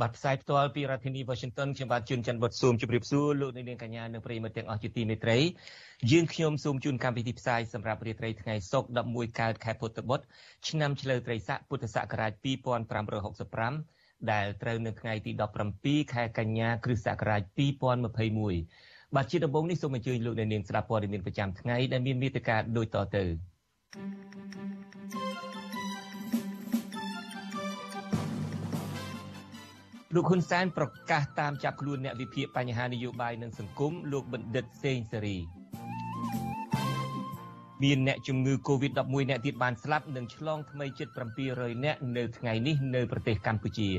បាទផ្សាយផ្ទាល់ពីរដ្ឋធានី Washington ខ្ញុំបាទជួនច័ន្ទបុតស៊ូមជម្រាបសួរលោកនាងកញ្ញានិងប្រិយមិត្តទាំងអស់ជាទីមេត្រីយើងខ្ញុំសូមជូនកម្មវិធីផ្សាយសម្រាប់រាត្រីថ្ងៃសុក្រ11កើតខែពុទ្ធបុត្រឆ្នាំឆ្លូវត្រីស័កពុទ្ធសករាជ2565ដែលត្រូវនៅថ្ងៃទី17ខែកញ្ញាគ្រិស្តសករាជ2021បាទជាដំបូងនេះសូមអញ្ជើញលោកអ្នកនាងស្ដាប់ព័ត៌មានប្រចាំថ្ងៃដែលមានមេត្តាដូចតទៅ លោកហ៊ុនសែនប្រកាសតាមចាប់ខ្លួនអ្នកវិភាគបញ្ហានយោបាយនិងសង្គមលោកបណ្ឌិតសេងសេរីមានអ្នកជំងឺ Covid-11 អ្នកទៀតបានស្លាប់និងឆ្លងថ្មីជិត700នាក់នៅថ្ងៃនេះនៅប្រទេសកម្ពុជា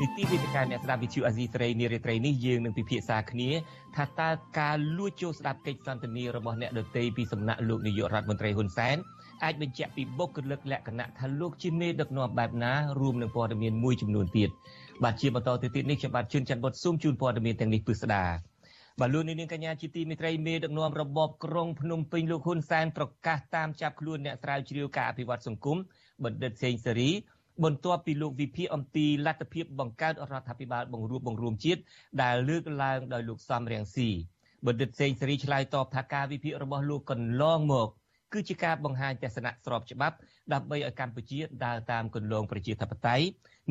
នីតិវិទ្យាអ្នកស្ដាប់វិទ្យុអាស៊ីសេរីនារីត្រីនេះយើងនឹងពិភាក្សាគ្នាថាតើការលួចចូលស្ដាប់កិច្ចសន្ទនារបស់អ្នកដទៃពីសំណាក់លោកនាយករដ្ឋមន្ត្រីហ៊ុនសែន អាចបញ្ជាក់ពីបុគ្គលិកលក្ខណៈថាលោកជាមេដឹកនាំបែបណារួមនឹងព័ត៌មានមួយចំនួនទៀតបាទជាបន្តទៅទៀតនេះខ្ញុំបាទជួនច័ន្ទបុតស៊ូមជូនព័ត៌មានទាំងនេះពិស្ដាបាទលោកនាងកញ្ញាជាទីមេត្រីមេដឹកនាំរបបក្រុងភ្នំពេញលោកហ៊ុនសែនប្រកាសតាមចាប់ខ្លួនអ្នកស្រាវជ្រាវការអភិវឌ្ឍសង្គមបណ្ឌិតសេងសេរីបន្ទាប់ពីលោកវិភាគអំពីលទ្ធភាពបង្កើតរដ្ឋាភិបាលបង្រួបបង្រួមជាតិដែលលើកឡើងដោយលោកសំរៀងស៊ីបណ្ឌិតសេងសេរីឆ្លើយតបថាការវិភាគរបស់លោកកន្លងមក គឺជាការបង្ហាញទស្សនៈស្របច្បាប់ដើម្បីឲ្យកម្ពុជាដើរតាមគន្លងប្រជាធិបតេយ្យ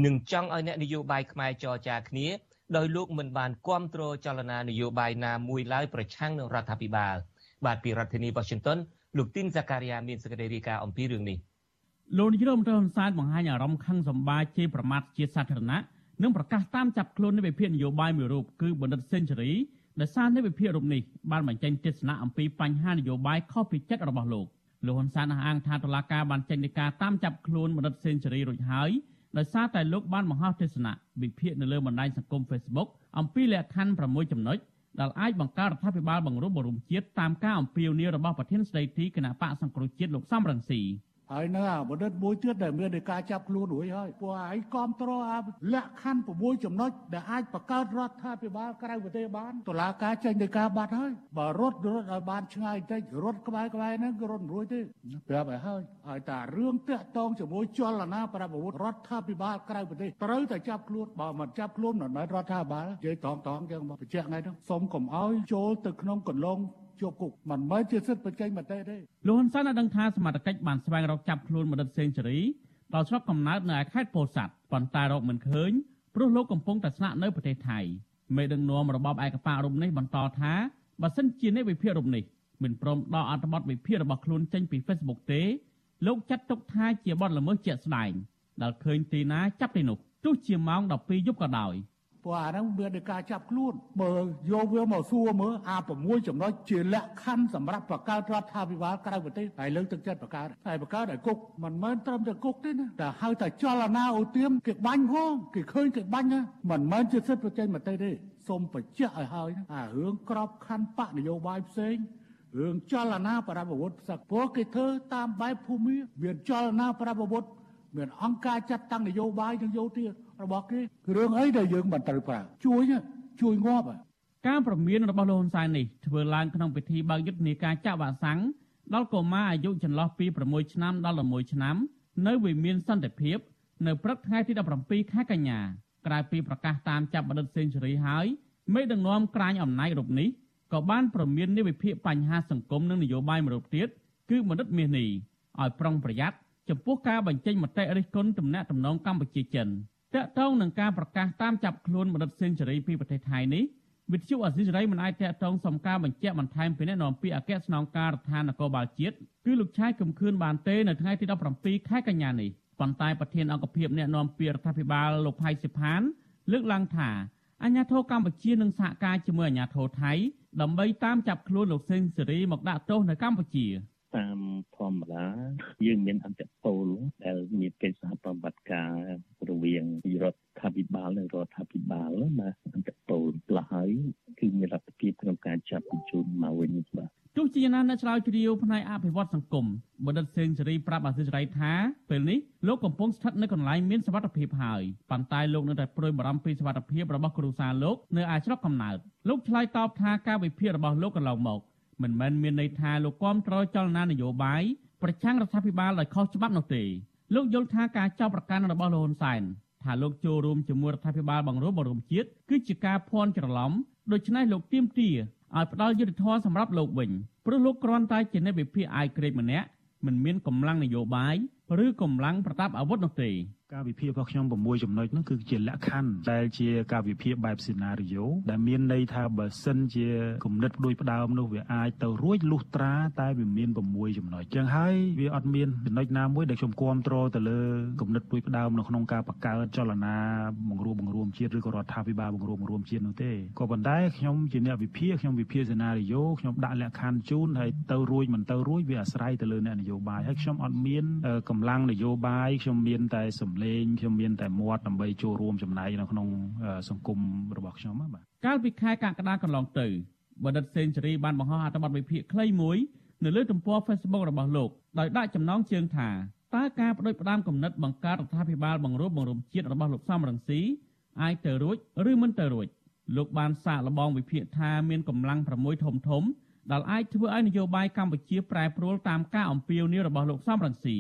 និងចង់ឲ្យអ្នកនយោបាយខ្មែរចរចាគ្នាដោយលោកមិនបានគ្រប់គ្រងចលនានយោបាយណាមួយឡើយប្រឆាំងនឹងរដ្ឋាភិបាលបាទពីរដ្ឋធានី Washington លោកទីនសាការីយ៉ាមានសេចក្តីរាយការណ៍អំពីរឿងនេះលោកនាយរដ្ឋមន្ត្រីហ៊ុនសែនបង្ហាញអារម្មណ៍ខឹងសម្បាជេរប្រមាថជាសាធារណៈនិងប្រកាសតាមចាប់ខ្លួននៃវិភាគនយោបាយមួយរូបគឺបណ្ឌិតសេនស៊ូរី ដែលសារនៃវិភាគរូបនេះបានបញ្ចេញទស្សនៈអំពីបញ្ហានយោបាយខុសពីចិត្តរបស់លោកលោកហ៊ុនសែនអះអាងថាតុលាការបានចេញដីកាតាមចាប់ខ្លួនបណ្ឌិតសេនស៊ូរីរួចហើយដោយសារតែលោកបានបង្ហោះទស្សនៈវិភាគនៅលើបណ្ដាញសង្គម Facebook អំពីលក្ខខណ្ឌ6ចំណុចដែលអាចបង្កើតរដ្ឋាភិបាលបង្រួបបង្រួមជាតិតាមការអំពាវនាវរបស់ប្រធានស្ដីទីគណៈបកសង្គ្រោះជាតិលោកសំរងស៊ី ហើយនៅអាបណ្ឌិតមួយទៀតដែលមាននៃការចាប់ខ្លួនរួចហើយពួកឯងគ្រប់គ្រងអាលក្ខខណ្ឌ6ចំណុចដែលអាចបង្កើតរដ្ឋាភិបាលក្រៅប្រទេសបានតុលាការចេញនៃការបាត់ហើយបើរត់រត់ឲ្យបានឆ្ងាយតិចរត់ក្បែរក្បែរហ្នឹងក៏រត់មិនរួចទេប្រាប់ឲ្យហើយហើយតារឿងតាក់តងជាមួយចលនាប្រពន្ធរដ្ឋាភិបាលក្រៅប្រទេសត្រូវតែចាប់ខ្លួនបើមិនចាប់ខ្លួនមិនមែនរដ្ឋាភិបាលនិយាយតងតងយ៉ាងបញ្ជាក់ថ្ងៃហ្នឹងសូមកុំឲ្យចូលទៅក្នុងកន្លង ជាប់គុកមិនមែនជាសិទ្ធិបញ្ចេញមតិទេលោកហ៊ុនសែនបានដឹងថាសមត្ថកិច្ចបានស្វែងរកចាប់ខ្លួនបណ្ឌិតសេងសេរីដល់ស្រុកកំណើតនៅឯខេត្តពោធិ៍សាត់ប៉ុន្តែរកមិនឃើញព្រោះលោកកំពុងតែស្នាក់នៅប្រទេសថៃមេដឹកនាំរបបឯកបករូបនេះបន្តថាបើសិនជាអ្នកវិភាគរូបនេះមិនព្រមដកអត្ថបទវិភាគរបស់ខ្លួនចេញពី Facebook ទេលោកចាត់ទុកថាជាបទល្មើសជាក់ស្ដែងដែលឃើញទីណាចាប់ទីនោះទោះជាម៉ោង12យប់ក៏ដោយ។ ព្រោះអាហ្នឹងមាននៃការចាប់ខ្លួនបើយកវាមកសួរមើលអា6ចំណុចជាលក្ខខណ្ឌសម្រាប់បង្កើតរដ្ឋាភិបាលក្រៅប្រទេសហើយលើកទឹកចិត្តបង្កើតហើយបង្កើតឲ្យគុកមិនមែនត្រឹមតែគុកទេណាតែហៅតែចលនាអូទៀមគេបាញ់ហងគេឃើញគេបាញ់មិនមែនជាសិទ្ធិប្រជែងមតិទេសូមបញ្ជាក់ឲ្យហើយអារឿងក្របខណ្ឌបកនយោបាយផ្សេងរឿងចលនាប្រពវុធសឹកព្រោះគេធ្វើតាមបែបភូមិមានចលនាប្រពវុធមានអង្គការចាត់តាំងនយោបាយទាំងយោធា របស់គេរឿងអីដែលយើងមិនត្រូវប្រើជួយជួយងាប់ការប្រមានរបស់លោកហ៊ុនសែននេះធ្វើឡើងក្នុងពិធីបើកយុទ្ធនាការចាក់វ៉ាក់សាំងដល់កុមារអាយុចន្លោះពី6ឆ្នាំដល់11ឆ្នាំ នៅវិមានសន្តិភាពនៅព្រឹកថ្ងៃទី17ខែកញ្ញាក្រៅពីប្រកាសតាមចាប់បណ្ឌិតសេនស៊ូរីហើយមេដឹកនាំក្រាញអំណាចរូបនេះក៏បានប្រមាននៃវិភាគបញ្ហាសង្គមនិងនយោបាយមួយរូបទៀតគឺបណ្ឌិតមាសនេះឲ្យប្រុងប្រយ័ត្នចំពោះការបញ្ចេញមតិរិះគន់ទំនាក់ទំនងកម្ពុជាចិន តកតងនឹងការប្រកាសតាមចាប់ខ្លួនបណ្ឌិតសេនស៊ូរីពីប្រទេសថៃនេះវិទ្យុអស៊ីសេរីមិនអាចតកតងសំការបញ្ជាក់បន្ថែមពីអ្នកនាំពាក្យអគ្គស្នងការដ្ឋាននគរបាលជាតិគឺលោកឆាយកំខឿនបានទេនៅថ្ងៃទី17ខែកញ្ញានេះប៉ុន្តែប្រធានអង្គភិបអ្នកនាំពាក្យរដ្ឋាភិបាលលោកផៃសិផាន លើកឡើងថាអាញាធរកម្ពុជានឹងសហការជាមួយអាញាធរថៃដើម្បីតាមចាប់ខ្លួនលោកសេនស៊ូរីមកដាក់ទោសនៅកម្ពុជា តតាមធម្មតាយើងមានអន្តរពលដែលមានកិច្ចសហប្រតិបត្តិការរវាងរដ្ឋាភិបាលនិងរដ្ឋាភិបាលណាអន្តរពលផ្លាស់ហើយគឺមានលទ្ធភាពក្នុងការចាប់បញ្ជូនមកវិញបាទទោះជាយ៉ាងណាអ្នកឆ្លើយជ្រាវផ្នែកអភិវឌ្ឍសង្គមបណ្ឌិតសេងសេរីប្រាប់អាស៊ីសេរីថាពេលនេះលោកកំពុងស្ថិតនៅកន្លែងមានសុវត្ថិភាពហើយប៉ុន្តែលោកនៅតែព្រួយបារម្ភពីសុវត្ថិភាពរបស់គ្រួសារលោកនៅឯស្រុកកំណើតលោកឆ្លើយតបថាការវិភាគរបស់លោកកន្លងមក មិនមែនមានន័យថាលោកគាំទ្រចលនានយោបាយប្រឆាំងរដ្ឋាភិបាលដោយខុសច្បាប់នោះទេលោកយល់ថាការចោទប្រកាន់របស់លោកហ៊ុនសែនថាលោកចូលរួមជាមួយរដ្ឋាភិបាលបង្រួបបង្រួមជាតិគឺជាការភ័ន្តច្រឡំដូច្នេះលោកទៀមទាឲ្យផ្ដាល់យុទ្ធធម៌សម្រាប់លោកវិញព្រោះលោកគ្រាន់តែជាអ្នកវិភាគអាយក្រេតម្នាក់មិនមានកម្លាំងនយោបាយឬកម្លាំងប្រដាប់អាវុធនោះទេ ការវិភាគរបស់ខ្ញុំ6ចំណុចហ្នឹងគឺជាលក្ខខណ្ឌដែលជាការវិភាគបែបសេណារីយ៉ូដែលមានន័យថាបើសិនជាគំនិតផ្ដួចផ្ដើមនោះវាអាចទៅរួចលុះត្រាតែវាមាន6ចំណុចចឹងហើយវាអត់មានចំណុចណាមួយដែលខ្ញុំគ្រប់គ្រងទៅលើគំនិតផ្ដួចផ្ដើមនៅក្នុងការបង្កើតចលនាបង្រួបបង្រួមជាតិឬក៏រដ្ឋាភិបាលបង្រួបបង្រួមជាតិនោះទេក៏ប៉ុន្តែខ្ញុំជាអ្នកវិភាគខ្ញុំវិភាគសេណារីយ៉ូខ្ញុំដាក់លក្ខខណ្ឌជូនហើយទៅរួចមិនទៅរួចវាអាស្រ័យទៅលើអ្នកនយោបាយហើយខ្ញុំអត់មានកម្លាំងនយោបាយខ្ញុំមានតែសំលេងខ្ញុំមានតែមាត់ដើម្បីចូលរួមចំណែកនៅក្នុងសង្គមរបស់ខ្ញុំបាទកាលពីខែកក្កដាកន្លងទៅបណ្ឌិតសេនស៊ូរីបានបង្ហោះអត្ថបទវិភាគខ្លីមួយនៅលើទំព័រ Facebook របស់លោកដោយដាក់ចំណងជើងថាតើការបដិផ្ដាំគំនិតបង្កើតរដ្ឋាភិបាលបង្រួបបង្រួមជាតិរបស់លោកសំរងស៊ីអាចទៅរួចឬមិនទៅរួចលោកបានសាកល្បងវិភាគថាមានកម្លាំង6ធំធំដែលអាចធ្វើឲ្យនយោបាយកម្ពុជាប្រែប្រួលតាមការអំពាវនាវរបស់លោកសំរងស៊ី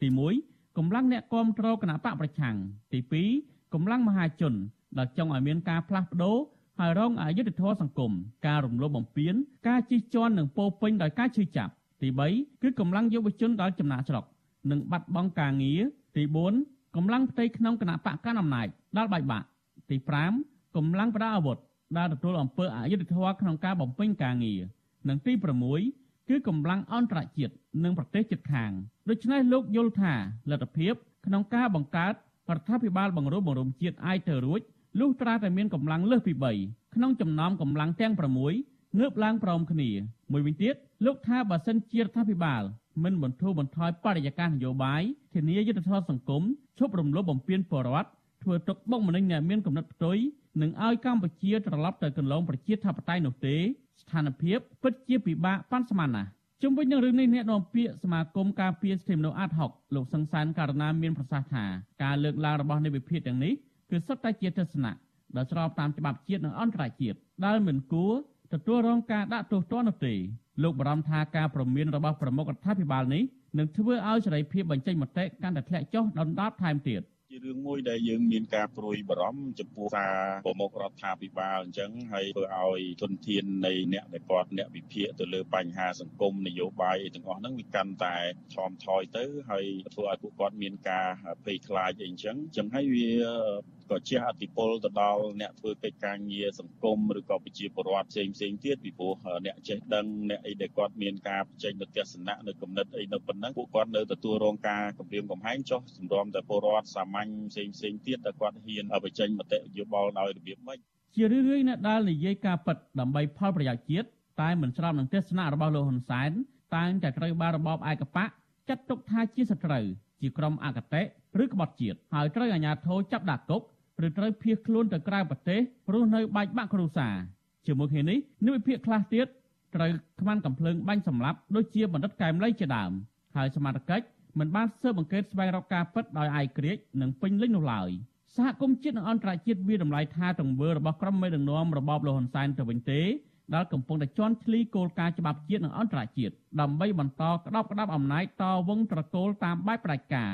ទី1 កម្លាំងអ្នកគាំទ្រគណៈបកប្រឆាំងទី2កម្លាំងមហាជនដែលចង់ឲ្យមានការផ្លាស់ប្ដូរហើយរងអយុត្តិធម៌សង្គមការរំលោភបំពានការជិះជាន់និងពោពេញដោយការឈឺចាប់ទី3គឺកម្លាំងយុវជនដែលចំណាក់ស្រុកនិងបាត់បង់ការងារទី4កម្លាំងផ្ទៃក្នុងគណៈបកកណ្ដាលអំណាចដែលបែកបាក់ទី5កម្លាំងប្រដាប់អាវុធដែលទទួលអំពើអយុត្តិធម៌ក្នុងការបំពេញការងារនិងទី6គឺកម្លាំងអន្តរជាតិនិងប្រទេសជិតខាង ដូច្នេះលោកយល់ថាលទ្ធភាពក្នុងការបង្កើតរដ្ឋាភិបាលបង្រួបបង្រួមជាតិអាចទៅរួចលុះត្រាតែមានកម្លាំងលើសពី3ក្នុងចំណោមកម្លាំងទាំង6ងើបឡើងព្រមគ្នា មួយវិញទៀតលោកថាបើសិនជារដ្ឋាភិបាលមិនបន្ធូរបន្ថយបរិយាកាសនយោបាយធានាយុទ្ធសាស្ត្រសង្គមឈប់រំលោភបំពានពលរដ្ឋធ្វើទុកបុកម្នេញអ្នកមានកំណត់ផ្ទុយនិងឲ្យកម្ពុជាត្រឡប់ទៅកន្លងប្រជាធិបតេយ្យនោះទេស្ថានភាពពិតជាពិបាកប៉ាន់ស្មានណាស់ ជុំវិញនឹងរឿងនេះអ្នកនាំពាក្យសមាគមការពារសិទ្ធិមនុស្សអាត់ហុកលោកសង្សានករណាមានប្រសាសន៍ថាការលើកឡើងរបស់នៃវិភាគទាំងនេះគឺសុទ្ធតែជាទស្សនៈដែលស្របតាមច្បាប់ជាតិនិងអន្តរជាតិដែលមិនគួរទទួលរងការដាក់ទោសទណ្ឌនោះទេលោកបារម្ភថាការប្រមានរបស់ប្រមុខរដ្ឋាភិបាលនេះនឹងធ្វើឲ្យសេរីភាពបញ្ចេញមតិកាន់តែធ្លាក់ចុះដុនដាបថែមទៀត ជារឿងមួយដែលយើងមានការព្រួយបារម្ភចំពោះការប្រមុខរដ្ឋាភិបាលអញ្ចឹងហើយធ្វើឲ្យទុនធាននៃអ្នកដែលគាត់អ្នកវិភាគទៅលើបញ្ហាសង្គមនយោបាយទាំងអស់ហ្នឹងវាកាន់តែថមថយទៅហើយធ្វើឲ្យពួកគាត់មានការភ័យខ្លាចអីអញ្ចឹងអញ្ចឹងហើយវាក៏ជះអតិពលទៅដល់អ្នកធ្វើកិច្ចការងារសង្គមឬក៏ប្រជាពលរដ្ឋផ្សេងផ្សេងទៀតពីព្រោះអ្នកចេះដឹងអ្នកអីដែលគាត់មានការបញ្ចេញនូវទស្សនៈនៅគំនិតអីនៅប៉ុណ្ណឹងពួកគាត់នៅទទួលរងការគំរាមកំហែងចុះសម្រាប់តែពលរដ្ឋសាមញ្ញផ្សេងផ្សេងទៀតដែលគាត់ហ៊ានបញ្ចេញមតិយោបល់ដោយរបៀបម៉េចជារឿយៗអ្នកដែលនិយាយការពិតដើម្បីផលប្រយោជន៍ជាតិតែមិនស្របនឹងទស្សនៈរបស់លោកហ៊ុនសែនតែងតែត្រូវបានរបបឯកបកចាត់ទុកថាជាសត្រូវ ជាក្រុមអកតេឬក្បត់ជាតិហើយត្រូវអាជ្ញាធរចាប់ដាក់គុកឬត្រូវភៀសខ្លួនទៅក្រៅប្រទេសរស់នៅបែកបាក់គ្រួសារជាមួយគ្នានេះនិវិភាគខ្លះទៀតត្រូវខ្មាន់កំភ្លើងបាញ់សម្លាប់ដូចជាបណ្ឌិតកែមលីជាដើមហើយសមាជិកមិនបានស៊ើបអង្កេតស្វែងរកការពិតដោយឯករាជ្យនិងពេញលេញនោះឡើយសហគមន៍ជាតិនិងអន្តរជាតិវាតម្លៃថាទង្វើរបស់ក្រុមមេដឹកនាំរបបលហ៊ុនសែនទៅវិញទេ ដែលកំពុងតែជន់ឈ្លីគោលការណ៍ច្បាប់ជាតិនិងអន្តរជាតិដើម្បីបន្តក្តោបក្តាប់អំណាចតវងត្រកូលតាមបែបផ្ដាច់ការ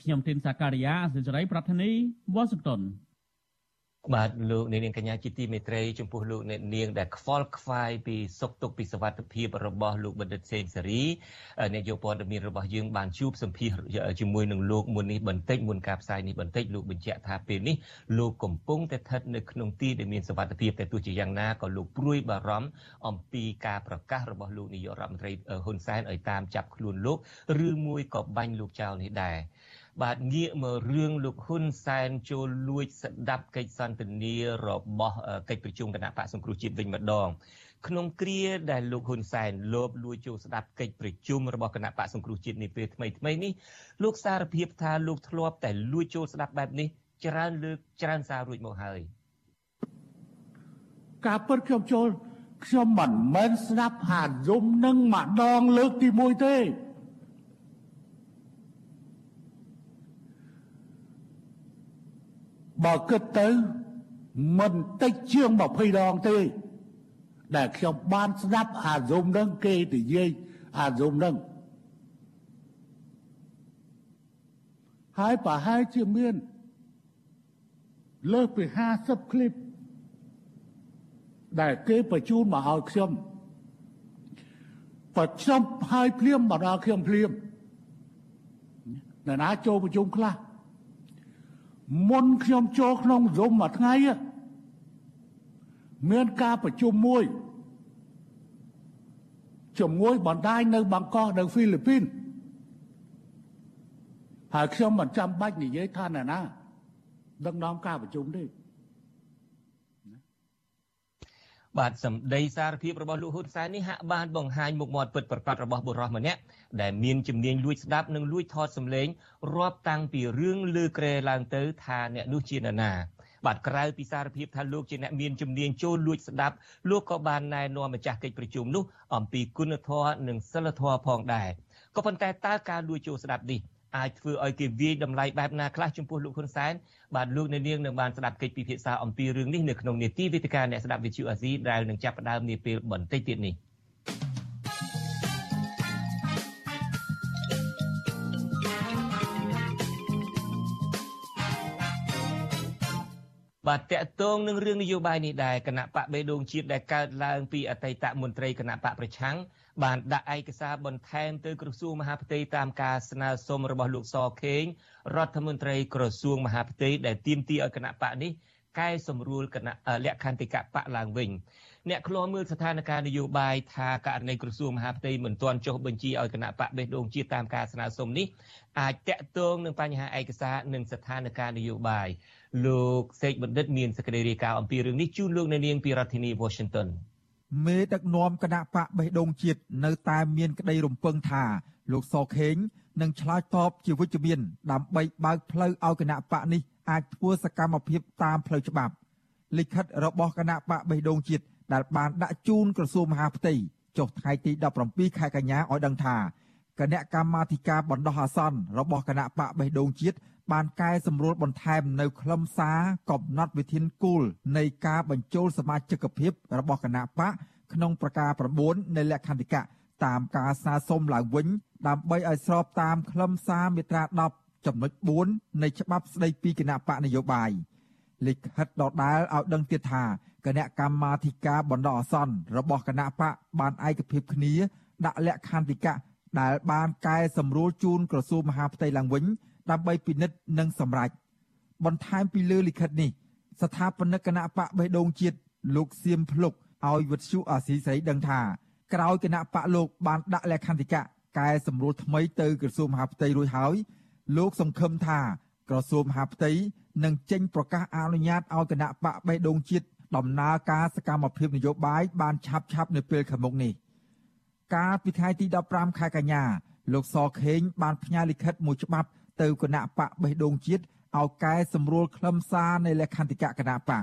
ខ្ញុំទីនសាការីយ៉ាអសិរ័យប្រធានីវ៉ាស៊ីនតោន បាទលោកនាងកញ្ញាជាទីមេត្រីចំពោះលោកអ្នកនាងដែលខ្វល់ខ្វាយពីសុខទុក្ខពីសវត្ថភាពរបស់លោកបណ្ឌិតសេនសេរីអ្នកយកព័ត៌មានរបស់យើងបានជួបសម្ភាសជាមួយនឹងលោកមុននេះបន្តិចមុនការផ្សាយនេះបន្តិចលោកបញ្ជាក់ថាពេលនេះលោកកំពុងតែស្ថិតនៅក្នុងទីដែលមានសវត្ថភាពតែទោះជាយ៉ាងណាក៏លោកព្រួយបារម្ភអំពីការប្រកាសរបស់លោកនាយករដ្ឋមន្ត្រីហ៊ុនសែនឲ្យតាមចាប់ខ្លួនលោកឬមួយក៏បាញ់លោកចោលនេះដែរ បាទងាកមករឿងលោកហ៊ុនសែនចូលលួចស្ដាប់កិច្ចសន្ទនារបស់កិច្ចប្រជុំគណៈបកសង្គ្រោះជាតិវិញម្ដងក្នុងគ្រាដែលលោកហ៊ុនសែនលោបលួចចូលស្ដាប់កិច្ចប្រជុំរបស់គណៈបកសង្គ្រោះជាតិនេះពេលថ្មីថ្មីនេះលោកសារភាពថាលោកធ្លាប់តែលួចចូលស្ដាប់បែបនេះច្រើនលើកច្រើនសាររួចមកហើយការពិតខ្ញុំចូលខ្ញុំមិនមែនស្ដាប់ហាយំនឹងម្ដងលើកទី1ទេ បើគិតទៅមិនតិចជាង20ដងទេដែលខ្ញុំបានស្ដាប់អារម្មណ៍នឹងគេនិយាយអារម្មណ៍នឹងហើយប្រហែលជាមានលើសពី50ឃ្លីបដែលគេបញ្ជូនមកឲ្យខ្ញុំបើខ្ញុំហើយភ្លាមមកដល់ខ្ញុំភ្លាមនៅណាចូលប្រជុំខ្លះ មុនខ្ញុំចូលក្នុងរំមួយថ្ងៃមានការប្រជុំមួយជាមួយបណ្ដាញនៅបាងកកនៅហ្វីលីពីនហើយខ្ញុំមិនចាំបាច់និយាយថាណាណាដឹកនាំការប្រជុំទេ បាទសម្ដីសារភាពរបស់លោកហ៊ុនសែននេះហាក់បានបង្ហាញមុខមាត់ពិតប្រាកដរបស់បុរសម្នាក់ដែលមានជំនាញលួចស្ដាប់និងលួចថតសម្លេងរាប់តាំងពីរឿងលើក្រែឡើងទៅថាអ្នកនោះជានរណាបាទក្រៅពីសារភាពថាលោកជាអ្នកមានជំនាញចូលលួចស្ដាប់លោកក៏បានណែនាំម្ចាស់កិច្ចប្រជុំនោះអំពីគុណធម៌និងសិលធម៌ផងដែរក៏ប៉ុន្តែតើការលួចចូលស្ដាប់នេះ អាចធ្វើឲ្យគេវាយតម្លៃបែបណាខ្លះចំពោះលោកហ៊ុនសែនបាទលោកអ្នកនាងនឹងបានស្ដាប់កិច្ចពិភាក្សាអំពីរឿងនេះនៅក្នុងនេតិវេទិកាអ្នកស្ដាប់វិទ្យុអាស៊ីដែលនឹងចាប់ផ្ដើមនាពេលបន្តិចទៀតនេះបាទតកតងនឹងរឿងនយោបាយនេះដែរគណៈបកបេដងជាតិដែលកើតឡើងពីអតីតមន្ត្រីគណៈបកប្រឆាំង បានដាក់ឯកសារបន្ថែមទៅក្រសួងមហាផ្ទៃតាមការស្នើសុំរបស់លោកសខេងរដ្ឋមន្ត្រីក្រសួងមហាផ្ទៃដែលទាមទារឲ្យគណៈបកនេះកែសម្រួលគណៈលក្ខន្តិកៈបកឡើងវិញអ្នកឃ្លាំមើលស្ថានភាពនយោបាយថាករណីក្រសួងមហាផ្ទៃមិនទាន់ចុះបញ្ជីឲ្យគណៈបកបេះដូងជាតិតាមការស្នើសុំនេះអាចតាក់ទងនឹងបញ្ហាឯកសារនិងស្ថានភាពនយោបាយលោកសេកបណ្ឌិតមានសេចក្តីរាយការណ៍អំពីរឿងនេះជូនលោកនៅនាងពីរដ្ឋធានី Washington មេដឹកនាំគណៈបកបេះដូងជាតិនៅតែមានក្តីរំពឹងថាលោកសខេងនឹងឆ្លើយតបជាវិជ្ជមាន ដើម្បីបើកផ្លូវឲ្យគណៈបកនេះអាចធ្វើសកម្មភាពតាមផ្លូវច្បាប់លិខិតរបស់គណៈបកបេះដូងជាតិដែលបានដាក់ជូនក្រសួងមហាផ្ទៃចុះថ្ងៃទី17ខែកញ្ញាឲ្យដឹងថាគណៈកម្មាធិការបណ្ដោះអាសន្នរបស់គណៈបកបេះដូងជាតិ បានកែសម្រួលបន្ថែមនៅខ្លឹមសារកំណត់វិធានគោលនៃការបញ្ចូលសមាជិកភាពរបស់គណៈបកក្នុងប្រការ9នៃលក្ខន្តិកៈតាមការសាសុំឡើងវិញ ដើម្បីឲ្យស្របតាមខ្លឹមសារមាត្រា10ចំណុច4នៃច្បាប់ស្តីពីគណៈបកនយោបាយលិខិតដដាលឲ្យដឹងទៀតថាគណៈកម្មាធិការបណ្ដោះអាសន្នរបស់គណៈបកបានឯកភាពគ្នា ដាក់លក្ខន្តិកៈដែលបានកែសម្រួលជូនក្រសួងមហាផ្ទៃឡើងវិញ ដើម្បីពិនិត្យនិងសម្រេចបន្ថែមពីលើលិខិតនេះស្ថាបនិកគណៈបកបេះដូងជាតិលោកសៀមភ្លុកឲ្យវិទ្យុអាស៊ីសេរីដឹងថាក្រោយគណៈបកលោកបានដាក់លក្ខន្តិកៈកែសម្រួលថ្មីទៅក្រសួងមហាផ្ទៃរួចហើយលោកសង្ឃឹមថាក្រសួងមហាផ្ទៃនឹងចេញប្រកាសអនុញ្ញាតឲ្យគណៈបកបេះដូងជាតិដំណើរការសកម្មភាពនយោបាយបានឆាប់ឆាប់នៅពេលខាងមុខនេះកាលពីថ្ងៃទី15ខែកញ្ញាលោកសខេងបានផ្ញើលិខិតមួយច្បាប់ ទៅគណៈបកបេះដូងជាតិឲ្យកែសម្រួលខ្លឹមសារនៃលក្ខន្តិកៈគណៈបក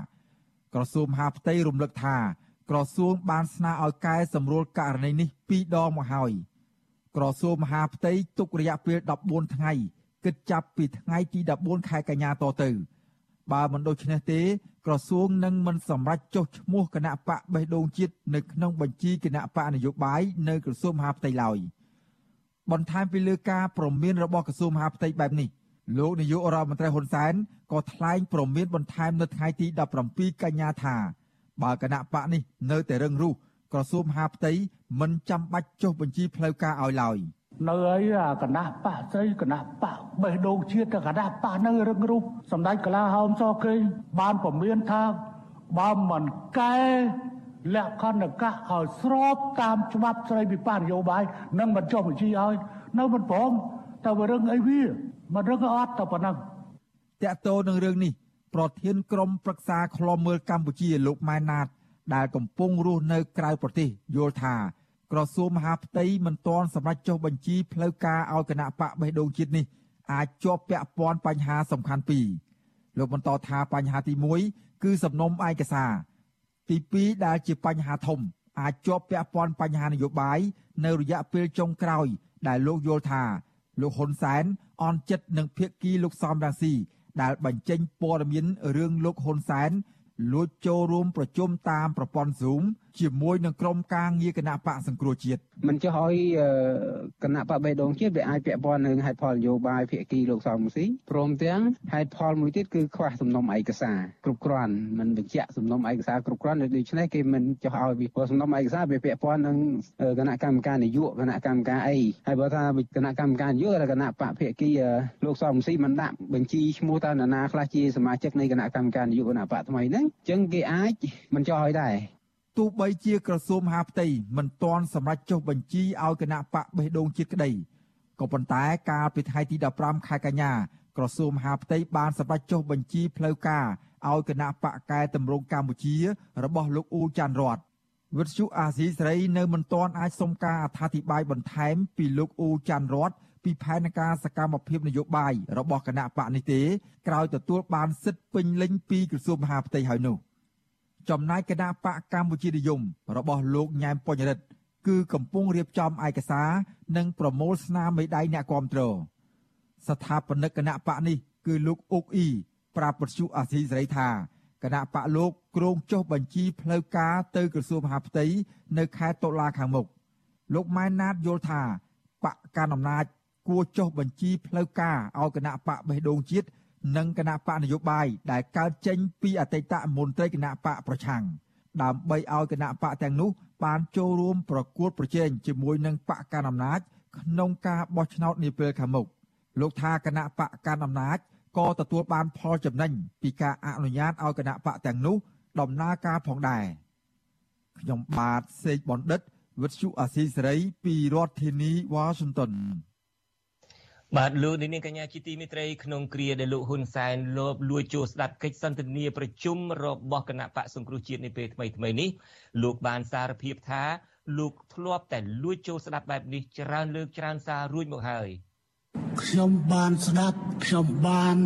ក្រសួងមហាផ្ទៃរំលឹកថាក្រសួងបានស្នើឲ្យកែសម្រួលករណីនេះពីរដងមកហើយក្រសួងមហាផ្ទៃទុករយៈពេល14ថ្ងៃគិតចាប់ពីថ្ងៃទី14ខែកញ្ញាតទៅ បើមិនដូច្នេះទេ ក្រសួងនឹងមិនសម្រេចចុះឈ្មោះគណៈបកបេះដូងជាតិនៅក្នុងបញ្ជីគណៈបកនយោបាយនៅក្រសួងមហាផ្ទៃឡើយ បន្ថែមពីលើការប្រមានរបស់ក្រសួងមហាផ្ទៃបែបនេះលោកនាយករដ្ឋមន្ត្រីហ៊ុនសែនក៏ថ្លែងប្រមានបន្ថែមនៅថ្ងៃទី17កញ្ញាថាបើគណៈបកនេះនៅតែរឹងរូសក្រសួងមហាផ្ទៃមិនចាំបាច់ចុះបញ្ជីផ្លូវការឲ្យឡើយនៅអីអាគណៈបកស្អីគណៈបកបេះដូងជាតិគណៈបកនៅរឹងរូសសម្ដេចកលាហោមសគេបានពមៀនថាបើមិនកែ លក្ខណ្ឌកៈឲ្យស្របតាមច្បាប់ស្ដីពីបញ្ញយោបាយនឹងមិនចុះបញ្ជីឲ្យនៅមិនព្រមតែវារឹងអីវាមិនរឹងអត់តែប៉ុណ្ណឹងតកតោនឹងរឿងនេះ ប្រធានក្រុមប្រឹក្សាឃ្លាំមើលកម្ពុជាលោកម៉ែនណាត ដែលកំពុងរស់នៅក្រៅប្រទេសយល់ថាក្រសួងមហាផ្ទៃមិនទាន់សម្រេចចុះបញ្ជីផ្លូវការឲ្យគណៈបកបេះដូងជាតិនេះអាចជាប់ពាក់ព័ន្ធបញ្ហាសំខាន់ពីរលោកបន្តថាបញ្ហាទី1គឺសំណុំឯកសារ ទី2ដែលជាបញ្ហាធំ អាចជាប់ពាក់ព័ន្ធបញ្ហានយោបាយនៅរយៈពេលចុងក្រោយ ដែលលោកយល់ថាលោកហ៊ុនសែនអន់ចិត្តនឹងភៀកគីលោកសំរាំងស៊ីដែលបញ្ចេញព័ត៌មានរឿងលោកហ៊ុនសែនលួចចូលរួមប្រជុំតាមប្រព័ន្ធ Zoom ជាមួយនឹងក្រុមការងារគណៈបកសង្គ្រោះជាតិមិនចោះឲ្យគណៈបកបេដងជាតិវាអាចពាក់ព័ន្ធនឹងហេតុផលនយោបាយភាគីលោកសំស៊ីព្រមទាំងហេតុផលមួយទៀតគឺខ្វះសំណុំឯកសារគ្រប់គ្រាន់មិនបញ្ជាក់សំណុំឯកសារគ្រប់គ្រាន់ដូច្នេះគេមិនចោះឲ្យវាព្រោះសំណុំឯកសារវាពាក់ព័ន្ធនឹងគណៈកម្មការនយោបាយគណៈកម្មការអីហើយបើថាគណៈកម្មការនយោបាយឬគណៈបកភាគីលោកសំស៊ីមិនដាក់បញ្ជីឈ្មោះតើនរណាខ្លះជាសមាជិកនៃគណៈកម្មការនយោបាយគណៈបកថ្មីហ្នឹងអញ្ចឹងគេអាចមិនចោះឲ្យដែរ ទោះបីជាក្រសួងមហាផ្ទៃមិនទាន់សម្រេចចុះបញ្ជីឲ្យគណៈបកបេះដូងជាតិក្តីក៏ប៉ុន្តែកាលពីថ្ងៃទី15ខែកញ្ញាក្រសួងមហាផ្ទៃបានសម្រេចចុះបញ្ជីផ្លូវការឲ្យគណៈបកកែតម្រង់កម្ពុជា របស់លោកអ៊ូចាន់រតវិទ្យុអាស៊ីសេរីនៅមិនទាន់អាចសុំការអធិប្បាយបន្ថែមពីលោកអ៊ូចាន់រតពីផែនការសកម្មភាពនយោបាយរបស់គណៈបកនេះទេក្រោយទទួលបានសិទ្ធិពេញលេញពីក្រសួងមហាផ្ទៃហើយនោះ ចំណែកគណៈបកកម្ពុជានិយម របស់លោកញ៉ែមពុញរិទ្ធគឺកំពុងរៀបចំឯកសារនិងប្រមូលស្នាមមេដៃអ្នកគាំទ្រស្ថាបនិកគណៈបកនេះគឺលោកអុកអ៊ីប្រាប់ពទ្យុអាស៊ីសេរីថាគណៈបកលោកគ្រងចុះបញ្ជីផ្លូវការទៅក្រសួងមហាផ្ទៃនៅខែតុលាខាងមុខលោកម៉ែនណាតយល់ថាបកកណ្ដាលអំណាចគួរចុះបញ្ជីផ្លូវការឲ្យគណៈបកបេះដូងជាតិ និងគណៈបកនយោបាយដែលកើតចេញពីអតីតមន្ត្រីគណៈបកប្រឆាំងដើម្បីឲ្យគណៈបកទាំងនោះបានចូលរួមប្រកួតប្រជែងជាមួយនឹងបកកណ្ដាលអំណាចក្នុងការបោះឆ្នោតនាពេលខាងមុខលោកថាគណៈបកកណ្ដាលអំណាចក៏ទទួលបានផលចំណេញពីការអនុញ្ញាតឲ្យគណៈបកទាំងនោះដំណើរការផងដែរខ្ញុំបាទសេកបណ្ឌិតវិទ្យុអាស៊ីសេរីពីរដ្ឋធានីវ៉ាស៊ីនតោន បាទលោកនាងកញ្ញាជាទីមេត្រីក្នុងគ្រាដែលលោកហ៊ុនសែនលោបលួចចូលស្ដាប់កិច្ចសន្ទនាប្រជុំរបស់គណៈបកសង្គ្រោះជាតិនាពេលថ្មីថ្មីនេះលោកបានសារភាពថាលោកធ្លាប់តែលួចចូលស្ដាប់បែបនេះច្រើនលើកច្រើនសាររួចមកហើយខ្ញុំបានស្ដាប់ខ្ញុំបាន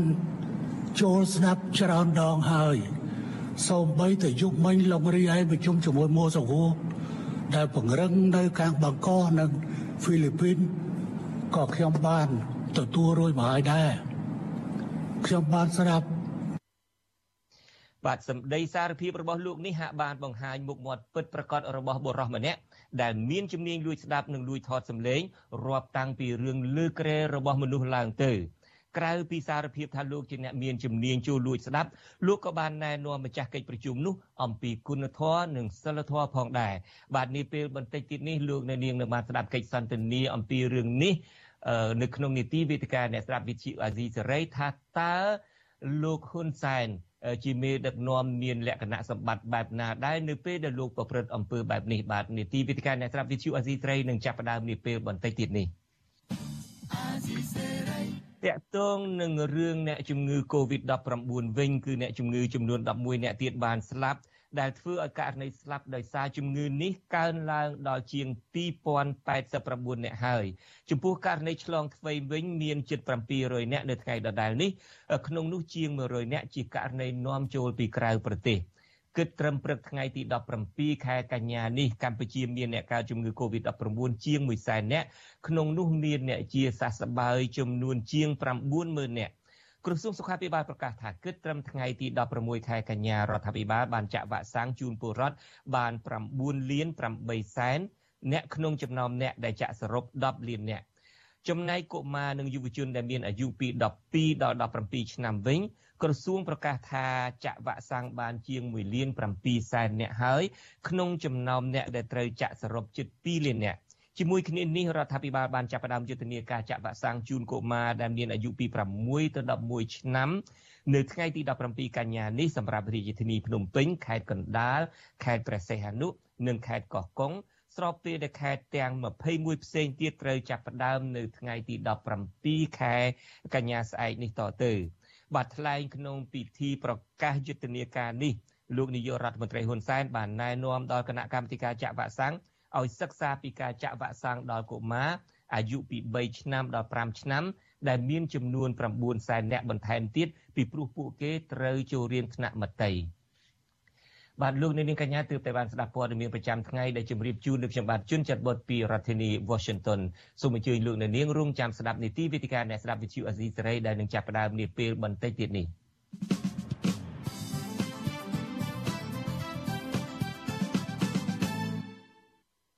ចូលស្ដាប់ច្រើនដងហើយសូម្បីតែយុគមិញលោករីឯប្រជុំជាមួយម៉ូសាវូដែលពង្រឹងនៅខាងបាងកកនិងហ្វីលីពីន ក៏ខ្ញុំបានទទួលរួចមកហើយដែរខ្ញុំបានស្ដាប់បាទសម្ដីសារភាពរបស់លោកនេះហាក់បានបង្ហាញមុខមាត់ពិតប្រាកដរបស់បុរសម្នាក់ដែលមានជំនាញលួចស្ដាប់និងលួចថតសម្លេងរាប់តាំងពីរឿងលើក្រែរបស់មនុស្សឡើងទៅក្រៅពីសារភាពថាលោកជាអ្នកមានជំនាញចូលលួចស្ដាប់លោកក៏បានណែនាំម្ចាស់កិច្ចប្រជុំនោះអំពីគុណធម៌និងសិលធម៌ផងដែរបាទនេះពេលបន្តិចទៀតនេះលោកនៅនាងនឹងបានស្ដាប់កិច្ចសន្ទនាអំពីរឿងនេះ នៅក្នុងនីតិវេទិកាអ្នកស្ដាប់វិទ្យុអាស៊ីសេរីថាតើលោកហ៊ុនសែនជាមេដឹកនាំមានលក្ខណៈសម្បត្តិបែបណាដែរនៅពេលដែលលោកប្រព្រឹត្តអំពើបែបនេះបាទនីតិវិទ្យាអ្នកស្រាប់វិទ្យុអាស៊ីត្រីនឹងចាប់ផ្ដើមនាពេលបន្តិចទៀតនេះតកតងនឹងរឿងអ្នកជំងឺ Covid-19 វិញគឺអ្នកជំងឺចំនួន11អ្នកទៀតបានស្លាប់ ដែលធ្វើឲ្យករណីស្លាប់ដោយសារជំងឺនេះកើនឡើងដល់ជាង2089អ្នកហើយចំពោះករណីឆ្លងធ្វេងវិញមានជិត700អ្នកនៅថ្ងៃដដែលនេះក្នុងនោះជាង100អ្នកជាករណីនាំចូលពីក្រៅប្រទេសគិតត្រឹមព្រឹកថ្ងៃទី17ខែកញ្ញានេះកម្ពុជាមានអ្នកកើតជំងឺ Covid-19 ជាង1សែនអ្នកក្នុងនោះមានអ្នកជាសះស្បើយចំនួនជាង90000អ្នក ក្រសួងសុខាភិបាលប្រកាសថាគិតត្រឹមថ្ងៃទី16ខែកញ្ញារដ្ឋាភិបាលបានចាក់វ៉ាក់សាំងជូនពលរដ្ឋបាន9លាន8សែនអ្នកក្នុងចំណោមអ្នកដែលចាក់សរុប10លានអ្នកចំណែកកុមារនិងយុវជនដែលមានអាយុពី12ដល់17ឆ្នាំវិញក្រសួងប្រកាសថាចាក់វ៉ាក់សាំងបានជាង1លាន7សែនអ្នកហើយក្នុងចំណោមអ្នកដែលត្រូវចាក់សរុបជិត2លានអ្នក ជាមួយគ្នានេះរដ្ឋាភិបាលបានចាប់ផ្ដើមយុទ្ធនាការចាក់វ៉ាក់សាំងជូនកុមារដែលមានអាយុពី6ទៅ11ឆ្នាំនៅថ្ងៃទី17កញ្ញានេះសម្រាប់រាជធានីភ្នំពេញខេត្តកណ្ដាលខេត្តព្រះសីហនុនិងខេត្តកោះកុងស្របពេលដែលខេត្តទាំង21ផ្សេងទៀតត្រូវចាប់ផ្ដើមនៅថ្ងៃទី17ខែកញ្ញាស្អែកនេះតទៅបាទថ្លែងក្នុងពិធីប្រកាសយុទ្ធនាការនេះលោកនាយករដ្ឋមន្ត្រីហ៊ុនសែនបានណែនាំដល់គណៈកម្មាធិការចាក់វ៉ាក់សាំង ឲ្យសិក្សាពីការចាក់វ៉ាក់សាំងដល់កុមារអាយុពី3ឆ្នាំដល់5ឆ្នាំដែលមានចំនួន9សែននាក់បន្ថែមទៀតពីព្រោះពួកគេត្រូវចូលរៀនថ្នាក់មត្តេយ្យបាទលោកនាងកញ្ញាទើបតែបានស្ដាប់ព័ត៌មានប្រចាំថ្ងៃដែលជម្រាបជូនលោកខ្ញុំបាទជួនចាត់បុតពីរដ្ឋធានី Washington សូមអញ្ជើញលោកនាងរងចាំស្ដាប់នីតិវេទិកាអ្នកស្ដាប់វិទ្យុអាស៊ីសេរីដែលនឹងចាប់ផ្ដើមនាពេលបន្តិចទៀតនេះ